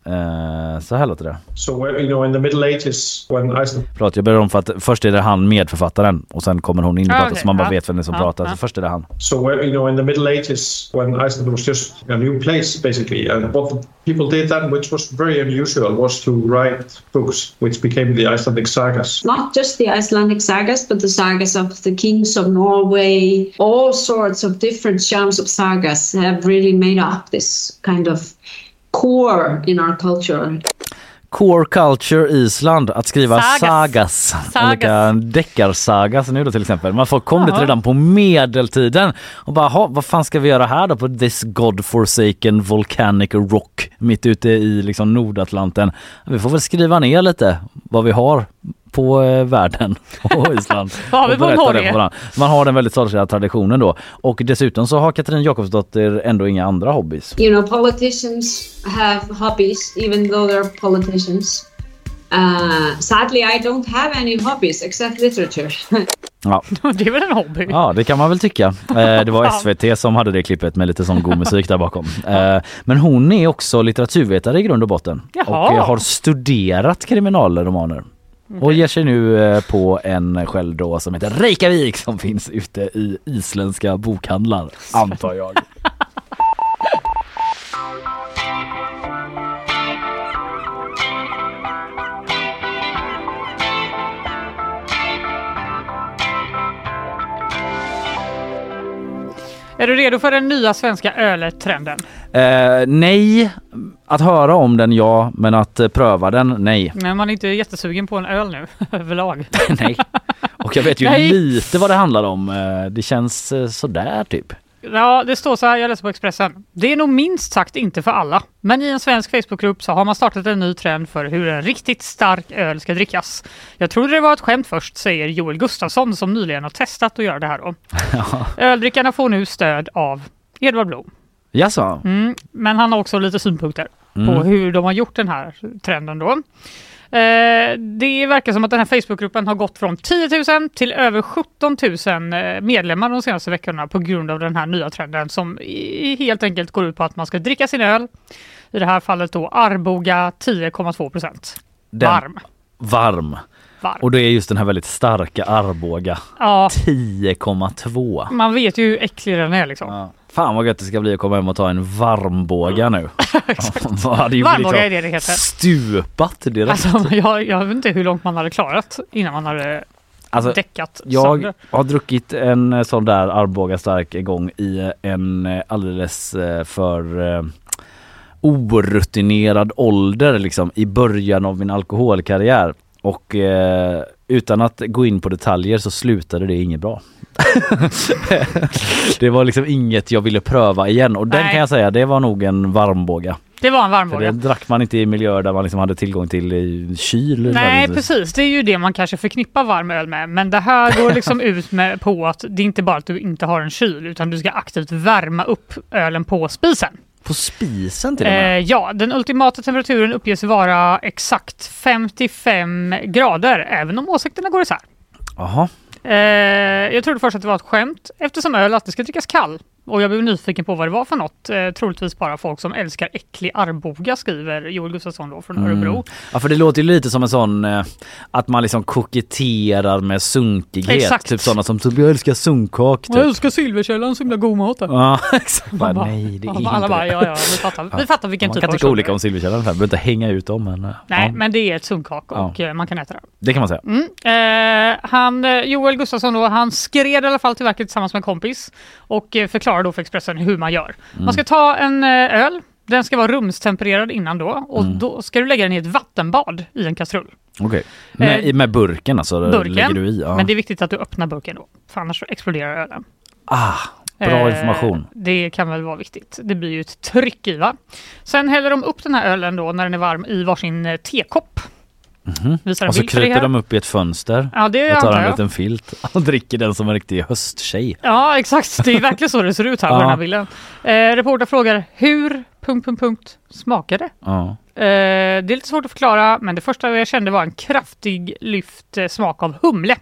Eh, så här låter det. So, you know, in the Middle Ages, when Iceland Förlåt, jag börjar om för att först är det han medförfattaren och sen kommer hon in och Ah, pratar okej, så man bara ja. vet vem det är som Ja, pratar. Så först är det han. So, you know, in the Middle Ages, when Iceland was just a new place, basically, and what the people did then, which was very unusual, was to write books, which became the Icelandic sagas. not just the Icelandic sagas, but the sagas of the kings of Norway. All sorts of different genres of sagas have really made up this kind of core in our culture. Core Culture Island att skriva Sagas. sagas, Sagas. olika deckarsagas nu då till exempel. Men folk kom dit Jaha. redan på medeltiden och bara, "Ha, vad fan ska vi göra här då på this godforsaken volcanic rock mitt ute i liksom Nordatlanten? Vi får väl skriva ner lite vad vi har på eh, världen och Island. Vi och på det varandra. Man har den väldigt stolta traditionen då. Och dessutom så har Katrin Jakobsdotter ändå inga andra hobbys. You know, politicians have hobbies, even though they're politicians. Uh, sadly, I don't have any hobbies except literature. Ja. Det är väl en hobby? Ja, det kan man väl tycka. Eh, det var SVT som hade det klippet med lite sån god musik där bakom. Eh, men hon är också litteraturvetare i grund och botten Jaha. och har studerat kriminalromaner. Och ger sig nu eh, på en själv då som heter Reykjavik som finns ute i isländska bokhandlar, antar jag. Är du redo för den nya svenska öltrenden? Eh, nej, att höra om den ja, men att eh, pröva den nej. Nej, man är inte jättesugen på en öl nu överlag. nej. Och jag vet ju Nej. lite vad det handlar om. Eh, Det känns eh, sådär typ. Ja, det står så här, jag läser på Expressen. Det är nog minst sagt inte för alla. Men i en svensk Facebookgrupp så har man startat en ny trend för hur en riktigt stark öl ska drickas. Jag trodde det var ett skämt först, säger Joel Gustafsson som nyligen har testat att göra det här då. Öldrickarna får nu stöd av Edvard Blom. Jaså? Mm, men han har också lite synpunkter på Mm. hur de har gjort den här trenden då. Eh, det verkar som att den här Facebookgruppen har gått från 10 000 till över 17 000 eh, medlemmar de senaste veckorna på grund av den här nya trenden som helt enkelt går ut på att man ska dricka sin öl. I det här fallet då Arboga 10,2 procent. Varm. Varm. Varm. Och det är just den här väldigt starka Arboga. Ja. 10,2. Man vet ju hur äcklig den är liksom. Fan vad gött det ska bli att komma hem och ta en varmbåga nu. Man hade ju det heter. Stupat direkt. Alltså, jag, jag vet inte hur långt man hade klarat innan man hade Alltså, däckat Jag sönder. har druckit en eh, sån där Arboga stark en gång i en eh, alldeles eh, för eh, orutinerad ålder liksom i början av min alkoholkarriär. Och eh, utan att gå in på detaljer så slutade det inget bra. det var liksom inget jag ville pröva igen och den Nej. kan jag säga, det var nog en varmbåga. Det var en För varmbåga. det drack man inte i miljöer där man liksom hade tillgång till i kyl. Nej nödvändigtvis. precis, det är ju det man kanske förknippar varm öl med. Men det här går liksom ut med på att det är inte bara att du inte har en kyl utan du ska aktivt värma upp ölen på spisen. På spisen till och med? Eh, ja, den ultimata temperaturen uppges vara exakt 55 grader även om åsikterna går isär. Jaha. Eh, jag trodde först att det var ett skämt eftersom öl alltid ska drickas kall. Och jag blev nyfiken på vad det var för något. Eh, troligtvis bara folk som älskar äcklig Arboga skriver Joel Gustafsson då från Örebro. Mm. Ja för det låter ju lite som en sån eh, att man liksom koketterar med sunkighet. Exakt. Typ sådana som typ jag älskar sunkkak. Typ. Jag älskar Silverkällan, så himla god mat. Ja exakt. Bara, bara- nej det är Alla inte bara, det. ja, ja, vi fattar. Vi fattar vilken man typ kan av tycka olika om Silverkällan, vi behöver inte hänga ut dem men eh, Nej, ja, men det är ett sunkkak Ja. och eh, man kan äta det. det kan man säga. Mm. Eh, han, eh, Joel Gustafsson då, han skred i alla fall till verket tillsammans med en kompis och eh, förklarade då för Expressen hur man gör. Mm. Man ska ta en eh, öl, den ska vara rumstempererad innan då och Mm. då ska du lägga den i ett vattenbad i en kastrull. Okej. Med, Eh, i- med burken alltså? Burken, Lägger du i? Ja. men det är viktigt att du öppnar burken då, för annars exploderar ölen. Ah, bra Eh, information. Det kan väl vara viktigt. Det blir ju ett tryck i va. Sen häller de upp den här ölen då när den är varm i varsin eh, tekopp. Visar en Och så det kryper de upp i ett fönster Ja, det och tar en liten filt och dricker den som en riktig hösttjej. Ja exakt, det är verkligen så det ser ut här på Ja. den här bilden. Eh, reporter frågar hur... Punkt, punkt, punkt, smakar det? Ja. Eh, det är lite svårt att förklara men det första jag kände var en kraftig lyft eh, smak av humle.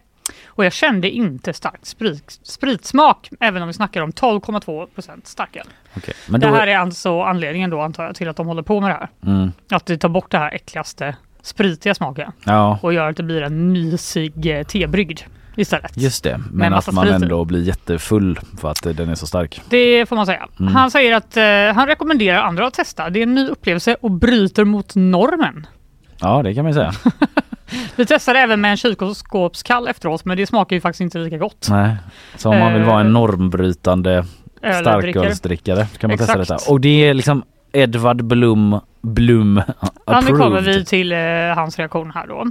Och jag kände inte starkt sprit, spritsmak även om vi snackar om 12,2 starköl. Okej. Men Det då, här är alltså anledningen då antar jag till att de håller på med det här. mm, Att det tar bort det här äckligaste spritiga smaken ja, och gör att det blir en mysig eh, tebrygd istället. just det. Men att man sprit ändå blir jättefull för att eh, den är så stark. Det får man säga. Mm. Han säger att eh, han rekommenderar andra att testa. Det är en ny upplevelse och bryter mot normen. Ja, det kan man säga. Vi testade även med en kylskåpskall efteråt men det smakar ju faktiskt inte lika gott. Nej. Så om man vill vara en Eh, normbrytande starkölsdrickare kan man testa Exakt. detta. Och det är liksom Edvard Blom Blum Ja, nu kommer vi till eh, hans reaktion här då.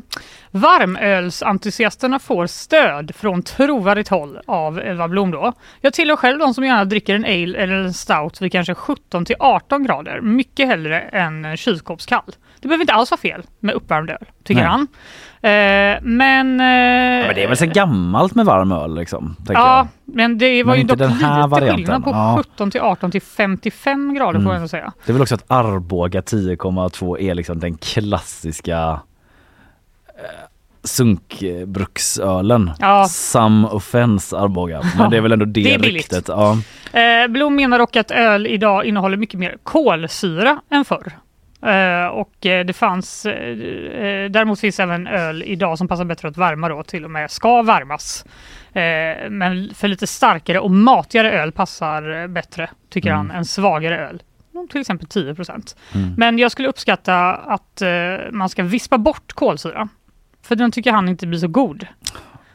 Varmölsentusiasterna får stöd från trovärdigt håll av Edvard Blom då. Jag tillhör själv de som gärna dricker en ale eller en stout vid kanske 17 till 18 grader. Mycket hellre än en kylskåpskall. Det behöver inte alls vara fel med uppvärmd öl, tycker Nej. han. Eh, men... Eh, Ja, men det är väl så gammalt med varm öl liksom? Ja, jag. men det var Men ju dock den här lite varianten. skillnad på Ja. 17 till 18 till 55 grader får Mm. jag ändå säga. Det är väl också att Arboga 10,2 är liksom den klassiska eh, sunkbruksölen. Ja. Some offense Arboga. Men det är väl ändå det, Det ryktet. Ja. Eh, Blom menar dock att öl idag innehåller mycket mer kolsyra än förr. Eh, och eh, det fanns, eh, eh, däremot finns även öl idag som passar bättre att värma då, till och med ska värmas. Eh, men för lite starkare och matigare öl passar eh, bättre, tycker Mm. han, än svagare öl. Till exempel 10 procent. Mm. Men jag skulle uppskatta att eh, man ska vispa bort kolsyra. För den tycker han inte blir så god.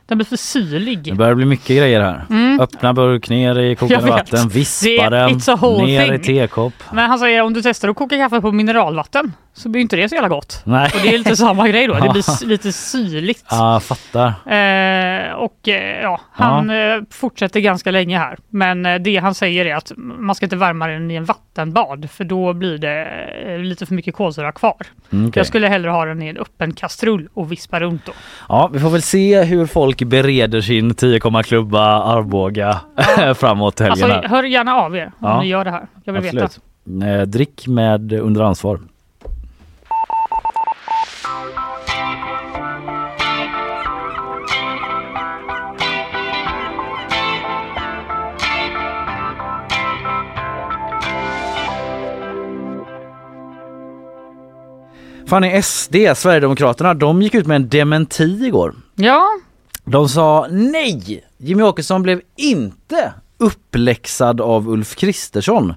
Den blir för syrlig. Det börjar bli mycket grejer här. Mm. Öppna burk, ner i kokande vatten, vispa den, ner i thing. tekopp. Men han säger om du testar att koka kaffe på mineralvatten så blir inte det så jävla gott. Nej. Och det är lite samma grej då. Det blir lite syrligt. Ja, fattar. Eh, och eh, ja, han eh, fortsätter ganska länge här. Men eh, det han säger är att man ska inte värma den i en vattenbad för då blir det lite för mycket kolsyra kvar. Mm, okej. Jag skulle hellre ha den i en öppen kastrull och vispa runt då. Ja, vi får väl se hur folk bereder sin 10 klubba Arboga framåt helgen Alltså, här. hör gärna av er om Ja. ni gör det här. Jag vill veta. Absolut. Eh, drick med under ansvar. Fanny SD, Sverigedemokraterna, de gick ut med en dementi igår. Ja, De sa nej! Jimmy Åkesson blev inte uppläxad av Ulf Kristersson.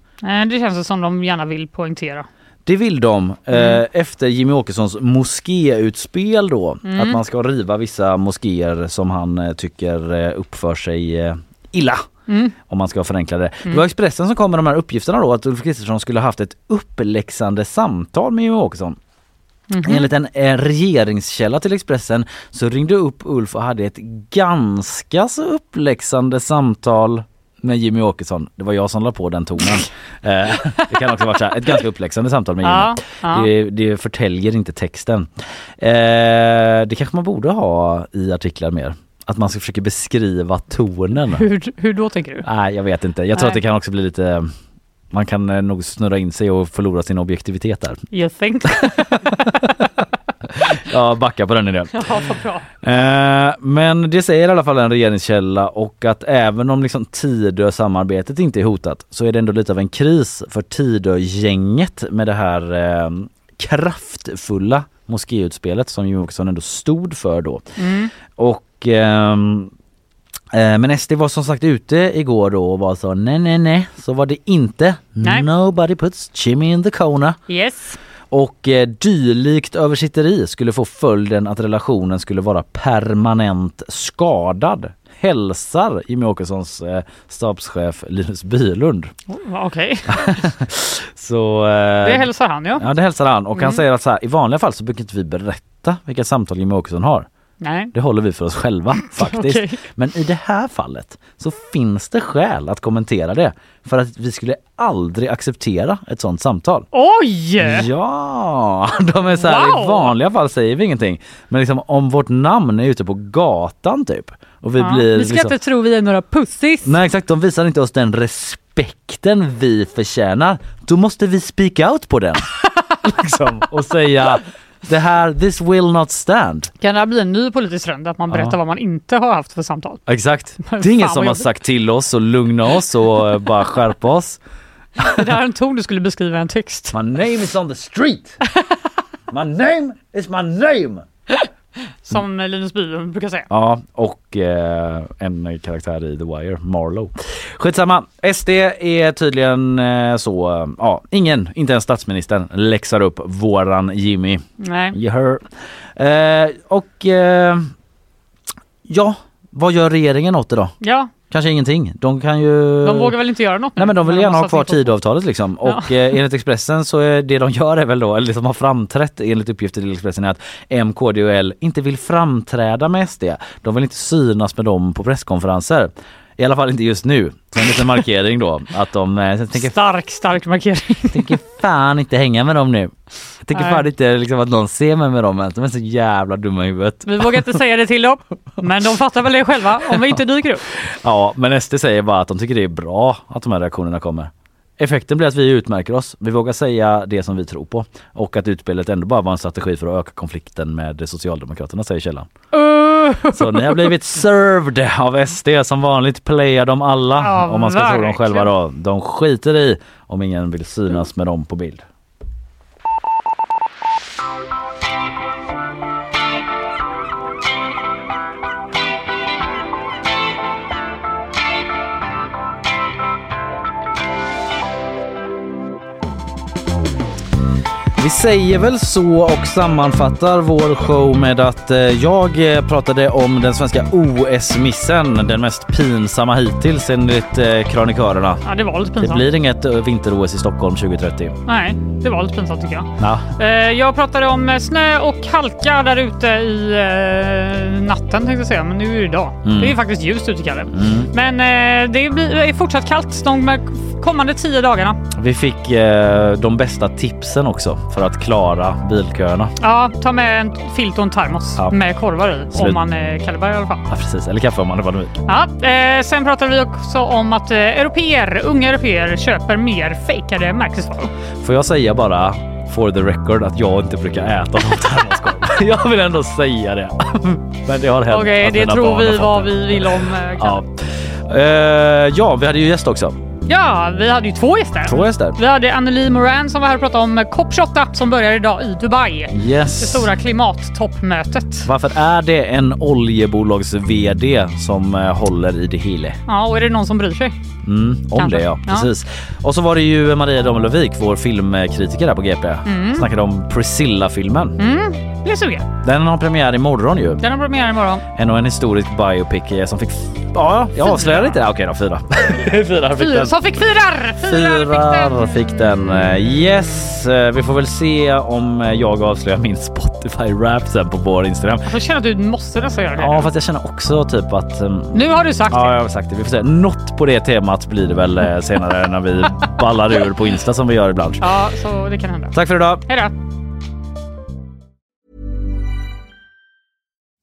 det känns som de gärna vill poängtera. Det vill de Mm. eh, efter Jimmy Åkessons moskéutspel då. Mm. Att man ska riva vissa moskéer som han eh, tycker eh, uppför sig eh, illa. Mm. Om man ska förenkla det. Mm. Det var Expressen som kom med de här uppgifterna då att Ulf Kristersson skulle ha haft ett uppläxande samtal med Jimmy Åkesson. Mhm. Enligt en eh, regeringskälla till Expressen så ringde upp Ulf och hade ett ganska så uppläxande samtal med Jimmy Åkesson. Det var jag som la på den tonen. Eh, det kan också vara så här, ett ganska uppläxande samtal med Jimmy. Ja, ja. Det, det förtäljer inte texten. Eh, det kanske man borde ha i artiklar mer. Att man ska försöka beskriva tonen. Hur, hur då tänker du? Nej jag vet inte. Jag tror Nej. att det kan också bli lite man kan eh, nog snurra in sig och förlora sin objektivitet där. You think? Ja backa på den idén. Ja, vad bra. Eh, men det säger i alla fall en regeringskälla och att även om liksom Tidö-samarbetet inte är hotat så är det ändå lite av en kris för Tidö-gänget med det här eh, kraftfulla moskéutspelet som Jimmie Åkesson ändå stod för då. Mm. Och eh, men SD var som sagt ute igår då och var så nej nej nej så var det inte. Nej. Nobody puts Jimmy in the corner. Yes. Och eh, dylikt översitteri skulle få följden att relationen skulle vara permanent skadad. Hälsar Jimmie Åkessons eh, stabschef Linus Bylund. Oh, Okej, Så, eh, det hälsar han ja. Ja det hälsar han och han Mm. säger att så här, i vanliga fall så brukar inte vi berätta vilka samtal Jimmie Åkesson har. Nej. Det håller vi för oss själva faktiskt. Okej. Men i det här fallet så finns det skäl att kommentera det. För att vi skulle aldrig acceptera ett sånt samtal. Oj! Ja, de är så här, i Wow! vanliga fall säger vi ingenting. Men liksom om vårt namn är ute på gatan typ. Och vi Ja, blir vi ska liksom, inte tro vi är några pussis. Nej exakt, de visar inte oss den respekten vi förtjänar. Då måste vi speak out på den. liksom, och säga det här, this will not stand. Kan det här bli en ny politisk trend att man berättar Ja. vad man inte har haft för samtal? Exakt. Det är ingen som har sagt till oss och lugna oss och eh, bara skärpa oss. Det där är en ton du skulle beskriva i en text. My name is on the street. My name is my name. Som Linus Bylund brukar säga. Ja, och eh, en karaktär i The Wire, Marlowe. Skitsamma. SD är tydligen eh, så, eh, ja, ingen, inte ens statsministern, läxar upp våran Jimmy. Nej. You heard. Eh, och eh, ja, vad gör regeringen åt det då? Ja, Kanske ingenting. De kan ju... de vågar väl inte göra något? Nej men de vill gärna ha kvar. Tidöavtalet liksom. Ja. Och eh, enligt Expressen så är det de gör är väl då, eller det som har framträtt enligt uppgifter till Expressen är att M, KD och L inte vill framträda med SD. De vill inte synas med dem på presskonferenser. I alla fall inte just nu. Så en liten markering då att de eh, tänker, Stark, stark markering. tänker fan inte hänga med dem nu. Jag tänker Nej. fan inte liksom att någon ser mig med dem. De är så jävla dumma i huvudet. Vi vågar inte säga det till dem, men de fattar väl det själva om vi inte dyker upp. Ja, men SD säger bara att de tycker det är bra att de här reaktionerna kommer. Effekten blir att vi utmärker oss. Vi vågar säga det som vi tror på och att utspelet ändå bara var en strategi för att öka konflikten med Socialdemokraterna säger källan. Uh, Så ni har blivit served av SD som vanligt playar de alla Ja, om man ska tro dem verkligen. själva då. De skiter i om ingen vill synas med dem på bild. Vi säger väl så och sammanfattar vår show med att eh, jag eh, pratade om den svenska OS-missen, den mest pinsamma hittills enligt eh, krönikörerna. ja, det var lite Det pinsamt. blir inget vinter-OS i Stockholm 2030. Nej, det var lite pinsamt tycker jag. Ja. Jag pratade om snö och halka där ute i natten tänkte jag säga, men nu är det idag. Mm. Det är ju faktiskt ljust ute Kalle. Mm. Men det är fortsatt kallt de kommande tio dagarna. Vi fick de bästa tipsen också för att klara bilköerna. Ja, ta med en filt och en termos Ja. med korvar i Slut. om man är Kalleberg i alla fall. Ja, precis. Eller kaffe om man är Valdemik. Ja, eh, sen pratade vi också om att eh, europeer, unga europeer köper mer fejkade märkesvaror. Får jag säga bara for the record att jag inte brukar äta någon termoskorv. jag vill ändå säga det. Men det har hänt. Okej, att det tror vi vad det. vi vill om eh, Kalle. Ja. Eh, ja, vi hade ju gäst också. Ja, vi hade ju två gäster. Två gäster. Vi hade Anneli Moran som var här och pratade om COP28 som börjar idag i Dubai. Yes. Det stora klimattoppmötet. Varför är det en oljebolags-VD som eh, håller i det hela? Ja, och är det någon som bryr sig? Mm, om Kanske. det ja, Ja. precis. Och så var det ju Maria Domelövik, vår filmkritiker där på GP. Mm. Snackade om Priscilla-filmen. Mm, blir sugen. Den har premiär imorgon ju. Den har premiär imorgon. En och en historisk biopic eh, som fick... Ja, jag avslöjar inte det. Okej då, fyra. fyra fick Fyra, den. som fick fyrar! Fyrar fick den! Fyrar fick den. Eh, Yes, eh, vi får väl se om jag avslöjar min Spotify-rap sen på vår Instagram. Jag känner att du måste nästan göra det. Ja, fast jag känner också typ att... ehm, Nu har du sagt Ja, det. jag har sagt det. Vi får se. Något på det temat blir det väl senare när vi ballar ur på Insta som vi gör ibland. Ja, så det kan hända. Tack för idag. Hej då!